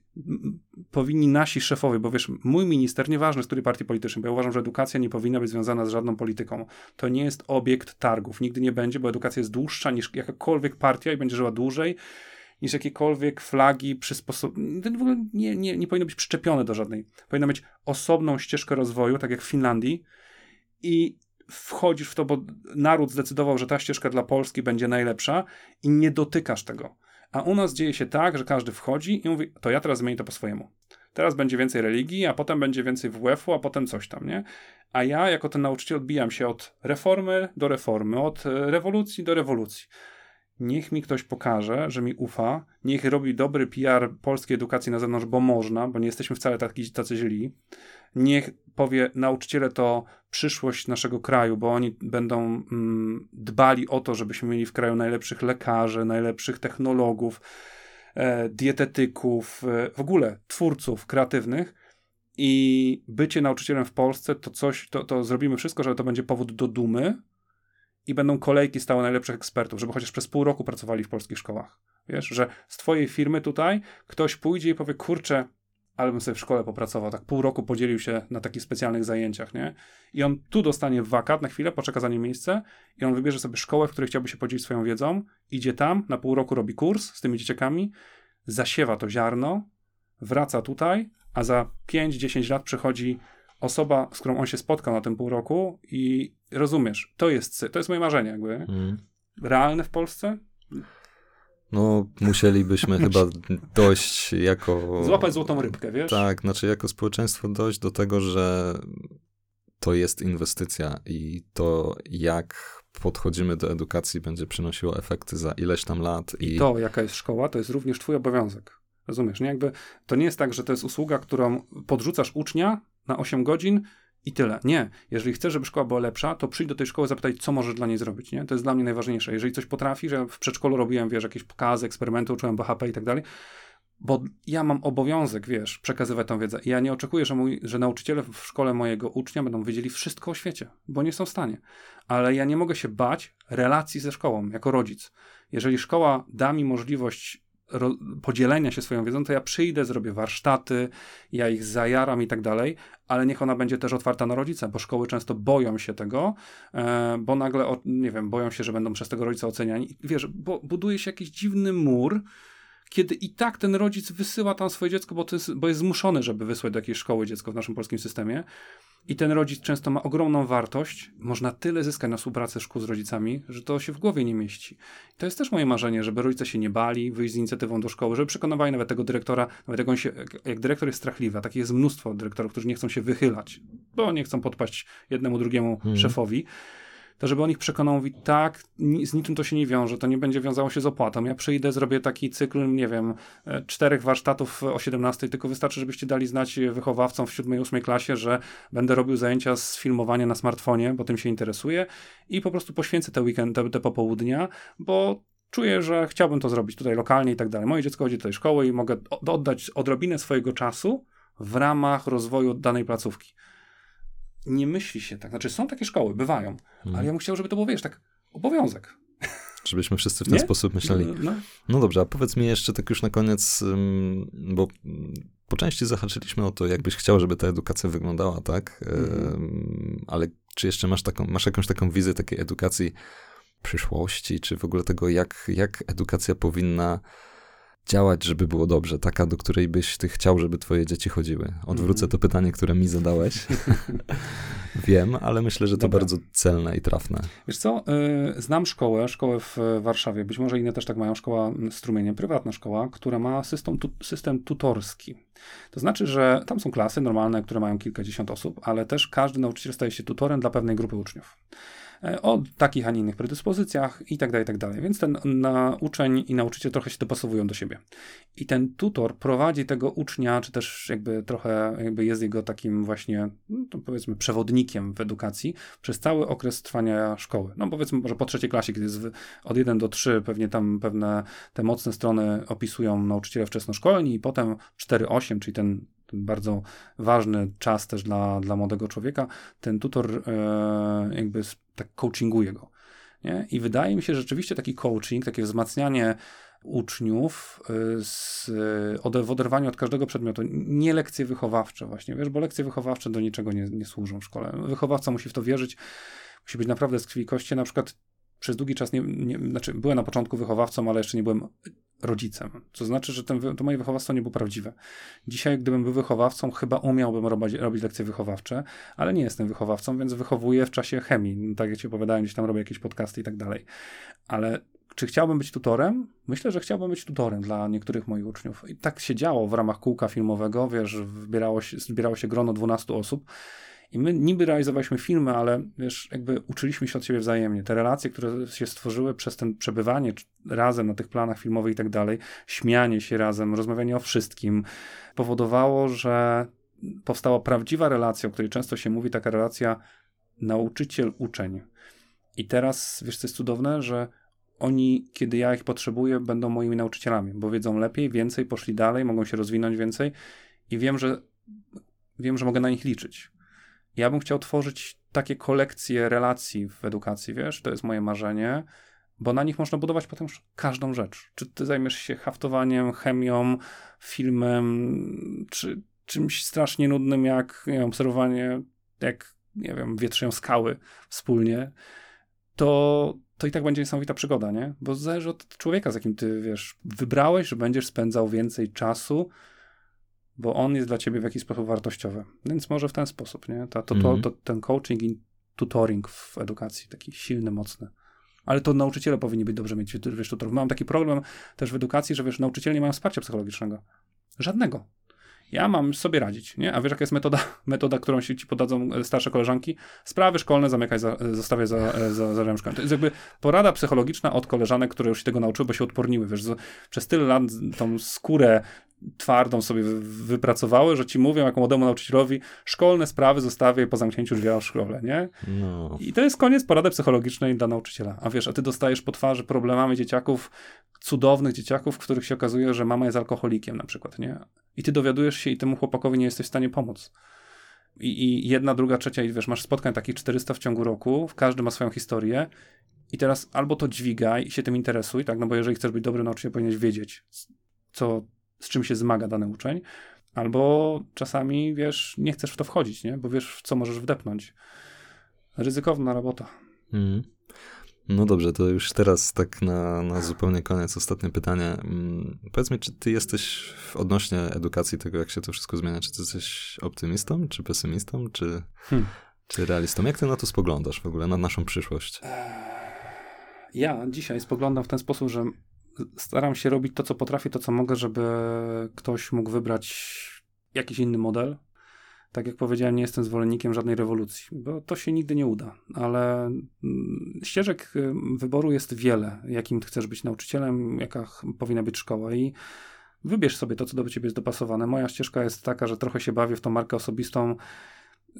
powinni nasi szefowie, bo wiesz, mój minister, nieważny z której partii politycznej, bo ja uważam, że edukacja nie powinna być związana z żadną polityką. To nie jest obiekt targów, nigdy nie będzie, bo edukacja jest dłuższa niż jakakolwiek partia i będzie żyła dłużej niż jakiekolwiek flagi przysposobione. W ogóle nie, nie, nie powinno być przyczepione do żadnej. Powinna mieć osobną ścieżkę rozwoju, tak jak w Finlandii i wchodzisz w to, bo naród zdecydował, że ta ścieżka dla Polski będzie najlepsza i nie dotykasz tego. A u nas dzieje się tak, że każdy wchodzi i mówi, to ja teraz zmienię to po swojemu. Teraz będzie więcej religii, a potem będzie więcej WF-u, a potem coś tam, nie? A ja, jako ten nauczyciel, odbijam się od reformy do reformy, od e, rewolucji do rewolucji. Niech mi ktoś pokaże, że mi ufa, niech robi dobry PR polskiej edukacji na zewnątrz, bo można, bo nie jesteśmy wcale tacy, tacy źli niech powie, nauczyciele to przyszłość naszego kraju, bo oni będą mm, dbali o to, żebyśmy mieli w kraju najlepszych lekarzy, najlepszych technologów, e, dietetyków, e, w ogóle twórców kreatywnych. I bycie nauczycielem w Polsce to coś, to, to zrobimy wszystko, żeby to będzie powód do dumy i będą kolejki stałe najlepszych ekspertów, żeby chociaż przez pół roku pracowali w polskich szkołach. Wiesz, że z twojej firmy tutaj ktoś pójdzie i powie, kurczę, ale bym sobie w szkole popracował, tak pół roku podzielił się na takich specjalnych zajęciach, nie? I on tu dostanie wakat na chwilę, poczeka za nim miejsce i on wybierze sobie szkołę, w której chciałby się podzielić swoją wiedzą, idzie tam, na pół roku robi kurs z tymi dzieciakami, zasiewa to ziarno, wraca tutaj, a za 5-10 lat przychodzi osoba, z którą on się spotkał na tym pół roku i rozumiesz, to jest, to jest moje marzenie jakby. Mm. Realne w Polsce? No, musielibyśmy chyba dojść jako. Złapać złotą rybkę, wiesz? Tak, znaczy jako społeczeństwo dojść do tego, że to jest inwestycja i to, jak podchodzimy do edukacji, będzie przynosiło efekty za ileś tam lat. I, I to, jaka jest szkoła, to jest również Twój obowiązek. Rozumiesz, nie? Jakby to nie jest tak, że to jest usługa, którą podrzucasz ucznia na 8 godzin i tyle. Nie. Jeżeli chcesz, żeby szkoła była lepsza, to przyjdź do tej szkoły, zapytaj, co możesz dla niej zrobić, nie? To jest dla mnie najważniejsze. Jeżeli coś potrafisz, ja w przedszkolu robiłem, wiesz, jakieś pokazy, eksperymenty, uczyłem BHP i tak dalej, bo ja mam obowiązek, wiesz, przekazywać tą wiedzę. I ja nie oczekuję, że, mój, że nauczyciele w szkole mojego ucznia będą wiedzieli wszystko o świecie, bo nie są w stanie. Ale ja nie mogę się bać relacji ze szkołą jako rodzic. Jeżeli szkoła da mi możliwość podzielenia się swoją wiedzą, to ja przyjdę, zrobię warsztaty, ja ich zajaram i tak dalej, ale niech ona będzie też otwarta na rodzica, bo szkoły często boją się tego, e, bo nagle, nie wiem, boją się, że będą przez tego rodzica oceniani. Wiesz, bo buduje się jakiś dziwny mur, kiedy i tak ten rodzic wysyła tam swoje dziecko, bo, jest, bo jest zmuszony, żeby wysłać do jakiejś szkoły dziecko w naszym polskim systemie. I ten rodzic często ma ogromną wartość. Można tyle zyskać na współpracy szkół z rodzicami, że to się w głowie nie mieści. I to jest też moje marzenie, żeby rodzice się nie bali, wyjść z inicjatywą do szkoły, żeby przekonywali nawet tego dyrektora, nawet jak on się, jak dyrektor jest strachliwy, a takich jest mnóstwo dyrektorów, którzy nie chcą się wychylać, bo nie chcą podpaść jednemu, drugiemu hmm. szefowi to żeby on ich przekonał, mówi tak, z niczym to się nie wiąże, to nie będzie wiązało się z opłatą. Ja przyjdę, zrobię taki cykl, nie wiem, e, czterech warsztatów o 17, tylko wystarczy, żebyście dali znać wychowawcom w 7 8 klasie, że będę robił zajęcia z filmowania na smartfonie, bo tym się interesuje i po prostu poświęcę te weekend, te, te popołudnia, bo czuję, że chciałbym to zrobić tutaj lokalnie i tak dalej. Moje dziecko chodzi do tej szkoły i mogę oddać odrobinę swojego czasu w ramach rozwoju danej placówki nie myśli się tak. Znaczy, są takie szkoły, bywają, hmm. ale ja bym chciał, żeby to było, wiesz, tak obowiązek. Żebyśmy wszyscy w ten nie? sposób myśleli. No, no. no, dobrze, a powiedz mi jeszcze tak już na koniec, bo po części zahaczyliśmy o to, jakbyś chciał, żeby ta edukacja wyglądała, tak? Mhm. Ale czy jeszcze masz taką, masz jakąś taką wizję takiej edukacji przyszłości, czy w ogóle tego, jak, jak edukacja powinna działać, żeby było dobrze, taka, do której byś ty chciał, żeby twoje dzieci chodziły? Odwrócę mm. to pytanie, które mi zadałeś. Wiem, ale myślę, że to Dobra. bardzo celne i trafne. Wiesz co, yy, znam szkołę, szkołę w Warszawie, być może inne też tak mają, szkoła strumienie, prywatna szkoła, która ma system, tu, system tutorski. To znaczy, że tam są klasy normalne, które mają kilkadziesiąt osób, ale też każdy nauczyciel staje się tutorem dla pewnej grupy uczniów. E, o takich, a nie innych predyspozycjach i tak dalej, tak dalej. Więc ten na, uczeń i nauczyciel trochę się dopasowują do siebie. I ten tutor prowadzi tego ucznia, czy też jakby trochę jakby jest jego takim właśnie, no powiedzmy, przewodnikiem w edukacji przez cały okres trwania szkoły. No powiedzmy, może po trzeciej klasie, kiedy jest od 1 do 3, pewnie tam pewne te mocne strony opisują nauczyciele wczesnoszkolni i potem 4-8, czyli ten ten bardzo ważny czas też dla, dla młodego człowieka, ten tutor e, jakby tak coachinguje go. Nie? I wydaje mi się, że rzeczywiście taki coaching, takie wzmacnianie uczniów e, z, w oderwaniu od każdego przedmiotu, nie lekcje wychowawcze właśnie, wiesz, bo lekcje wychowawcze do niczego nie, nie służą w szkole. Wychowawca musi w to wierzyć, musi być naprawdę z krwi kości. Na przykład przez długi czas nie, nie, znaczy byłem na początku wychowawcą, ale jeszcze nie byłem rodzicem. Co znaczy, że ten, to moje wychowawstwo nie było prawdziwe. Dzisiaj, gdybym był wychowawcą, chyba umiałbym robić, robić lekcje wychowawcze, ale nie jestem wychowawcą, więc wychowuję w czasie chemii. No, tak jak ci opowiadałem, gdzieś tam robię jakieś podcasty i tak dalej. Ale czy chciałbym być tutorem? Myślę, że chciałbym być tutorem dla niektórych moich uczniów. I tak się działo w ramach kółka filmowego, wiesz, się, zbierało się grono 12 osób i my niby realizowaliśmy filmy, ale wiesz, jakby uczyliśmy się od siebie wzajemnie. Te relacje, które się stworzyły przez ten przebywanie razem na tych planach filmowych i tak dalej, śmianie się razem, rozmawianie o wszystkim, powodowało, że powstała prawdziwa relacja, o której często się mówi, taka relacja nauczyciel-uczeń. I teraz, wiesz, co jest cudowne, że oni, kiedy ja ich potrzebuję, będą moimi nauczycielami, bo wiedzą lepiej, więcej, poszli dalej, mogą się rozwinąć więcej i wiem, że wiem, że mogę na nich liczyć. Ja bym chciał tworzyć takie kolekcje relacji w edukacji, wiesz, to jest moje marzenie, bo na nich można budować potem już każdą rzecz. Czy ty zajmiesz się haftowaniem, chemią, filmem, czy czymś strasznie nudnym, jak nie wiem, obserwowanie, jak, nie wiem, wietrzeją skały wspólnie, to, to i tak będzie niesamowita przygoda, nie? Bo zależy od człowieka, z jakim ty, wiesz, wybrałeś, że będziesz spędzał więcej czasu bo on jest dla ciebie w jakiś sposób wartościowy. Więc może w ten sposób, nie? Ta, to, Mhm. to, to, ten coaching i tutoring w edukacji, taki silny, mocny. Ale to nauczyciele powinni być dobrze mieć, wiesz, tutorów. Mam taki problem też w edukacji, że wiesz, nauczyciele nie mają wsparcia psychologicznego. Żadnego. Ja mam sobie radzić, nie? A wiesz, jaka jest metoda, metoda którą się ci podadzą e, starsze koleżanki? Sprawy szkolne zamykaj, za, e, zostawiaj za, e, za, za. To jest jakby porada psychologiczna od koleżanek, które już się tego nauczyły, bo się odporniły. Wiesz, z- przez tyle lat tą skórę twardą sobie wy- wypracowały, że ci mówią jako młodemu nauczycielowi, szkolne sprawy zostawiaj po zamknięciu drzwi w szkole, nie? No, I to jest koniec porady psychologicznej dla nauczyciela. A wiesz, a ty dostajesz po twarzy problemami dzieciaków, cudownych dzieciaków, w których się okazuje, że mama jest alkoholikiem na przykład, nie? I ty dowiadujesz się i temu chłopakowi nie jesteś w stanie pomóc. I, I jedna, druga, trzecia, i wiesz, masz spotkań takich 400 w ciągu roku, każdy ma swoją historię i teraz albo to dźwigaj i się tym interesuj, tak, no bo jeżeli chcesz być dobry nauczyciel, powinieneś wiedzieć, co, z czym się zmaga dany uczeń, albo czasami, wiesz, nie chcesz w to wchodzić, nie? Bo wiesz, w co możesz wdepnąć. Ryzykowna robota. Mhm. No dobrze, to już teraz tak na, na zupełnie koniec ostatnie pytanie. Mm, Powiedz mi, czy ty jesteś w- odnośnie edukacji tego, jak się to wszystko zmienia, czy ty jesteś optymistą, czy pesymistą, czy, Hmm. czy realistą? Jak ty na to spoglądasz w ogóle, na naszą przyszłość? Ja dzisiaj spoglądam w ten sposób, że staram się robić to, co potrafię, to, co mogę, żeby ktoś mógł wybrać jakiś inny model. Tak jak powiedziałem, nie jestem zwolennikiem żadnej rewolucji, bo to się nigdy nie uda, ale mm, ścieżek y, wyboru jest wiele, jakim chcesz być nauczycielem, jaka powinna być szkoła i wybierz sobie to, co do ciebie jest dopasowane. Moja ścieżka jest taka, że trochę się bawię w tą markę osobistą,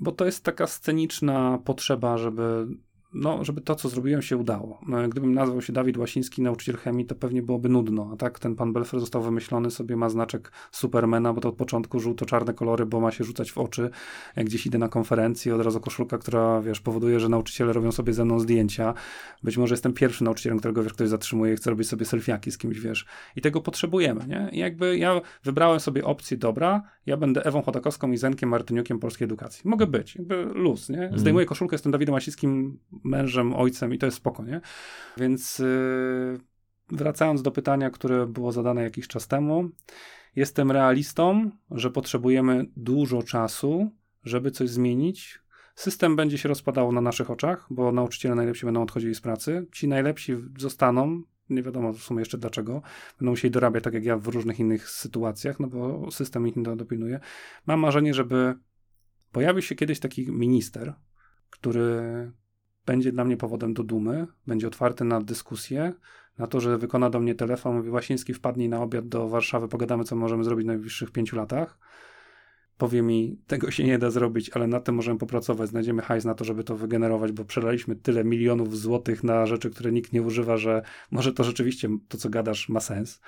bo to jest taka sceniczna potrzeba, żeby, no, żeby to, co zrobiłem, się udało. No, gdybym nazwał się Dawid Łasiński, nauczyciel chemii, to pewnie byłoby nudno. A tak ten pan Belfer został wymyślony, sobie ma znaczek Supermana, bo to od początku żółto-czarne kolory, bo ma się rzucać w oczy. Jak gdzieś idę na konferencję, od razu koszulka, która, wiesz, powoduje, że nauczyciele robią sobie ze mną zdjęcia. Być może jestem pierwszym nauczycielem, którego, wiesz, ktoś zatrzymuje i chce robić sobie selfiaki z kimś, wiesz. I tego potrzebujemy, nie? I jakby ja wybrałem sobie opcję, dobra, ja będę Ewą Chodakowską i Zenkiem Martyniukiem polskiej edukacji. Mogę być, jakby luz, nie? Zdejmuję koszulkę, jestem Dawidem Łasickim, mężem, ojcem i to jest spoko, nie? Więc yy, wracając do pytania, które było zadane jakiś czas temu, jestem realistą, że potrzebujemy dużo czasu, żeby coś zmienić. System będzie się rozpadał na naszych oczach, bo nauczyciele najlepsi będą odchodzili z pracy. Ci najlepsi zostaną, nie wiadomo w sumie jeszcze dlaczego, będą musieli dorabiać tak jak ja w różnych innych sytuacjach, no bo system ich nie dopilnuje. Mam marzenie, żeby pojawił się kiedyś taki minister, który będzie dla mnie powodem do dumy, będzie otwarty na dyskusję, na to, że wykona do mnie telefon, mówi Łasiński wpadnij na obiad do Warszawy, pogadamy co możemy zrobić w najbliższych pięciu latach. Powie mi, tego się nie da zrobić, ale nad tym możemy popracować, znajdziemy hajs na to, żeby to wygenerować, bo przelaliśmy tyle milionów złotych na rzeczy, które nikt nie używa, że może to rzeczywiście to, co gadasz, ma sens.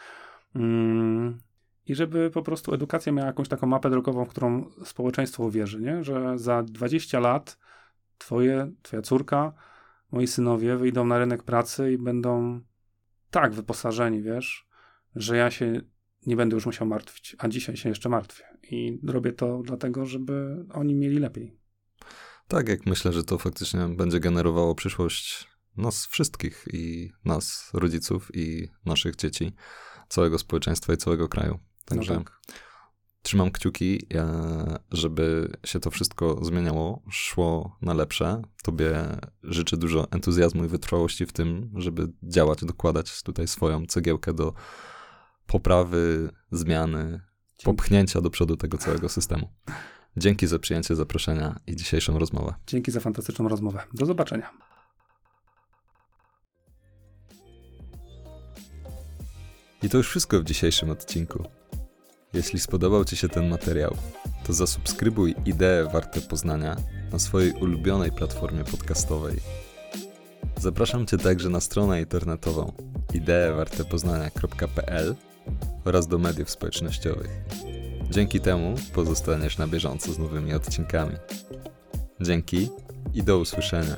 Mm. I żeby po prostu edukacja miała jakąś taką mapę drogową, w którą społeczeństwo uwierzy, nie? że za 20 lat twoje, twoja córka, moi synowie wyjdą na rynek pracy i będą tak wyposażeni, wiesz, że ja się nie będę już musiał martwić, a dzisiaj się jeszcze martwię. I robię to dlatego, żeby oni mieli lepiej. Tak, jak myślę, że to faktycznie będzie generowało przyszłość nas wszystkich i nas, rodziców i naszych dzieci, całego społeczeństwa i całego kraju. Także No tak. Trzymam kciuki, e, żeby się to wszystko zmieniało, szło na lepsze. Tobie życzę dużo entuzjazmu i wytrwałości w tym, żeby działać, dokładać tutaj swoją cegiełkę do poprawy, zmiany, popchnięcia do przodu tego całego systemu. Dzięki za przyjęcie zaproszenia i dzisiejszą rozmowę. Dzięki za fantastyczną rozmowę. Do zobaczenia. I to już wszystko w dzisiejszym odcinku. Jeśli spodobał Ci się ten materiał, to zasubskrybuj Idee Warte Poznania na swojej ulubionej platformie podcastowej. Zapraszam Cię także na stronę internetową ideewartepoznania.pl oraz do mediów społecznościowych. Dzięki temu pozostaniesz na bieżąco z nowymi odcinkami. Dzięki i do usłyszenia.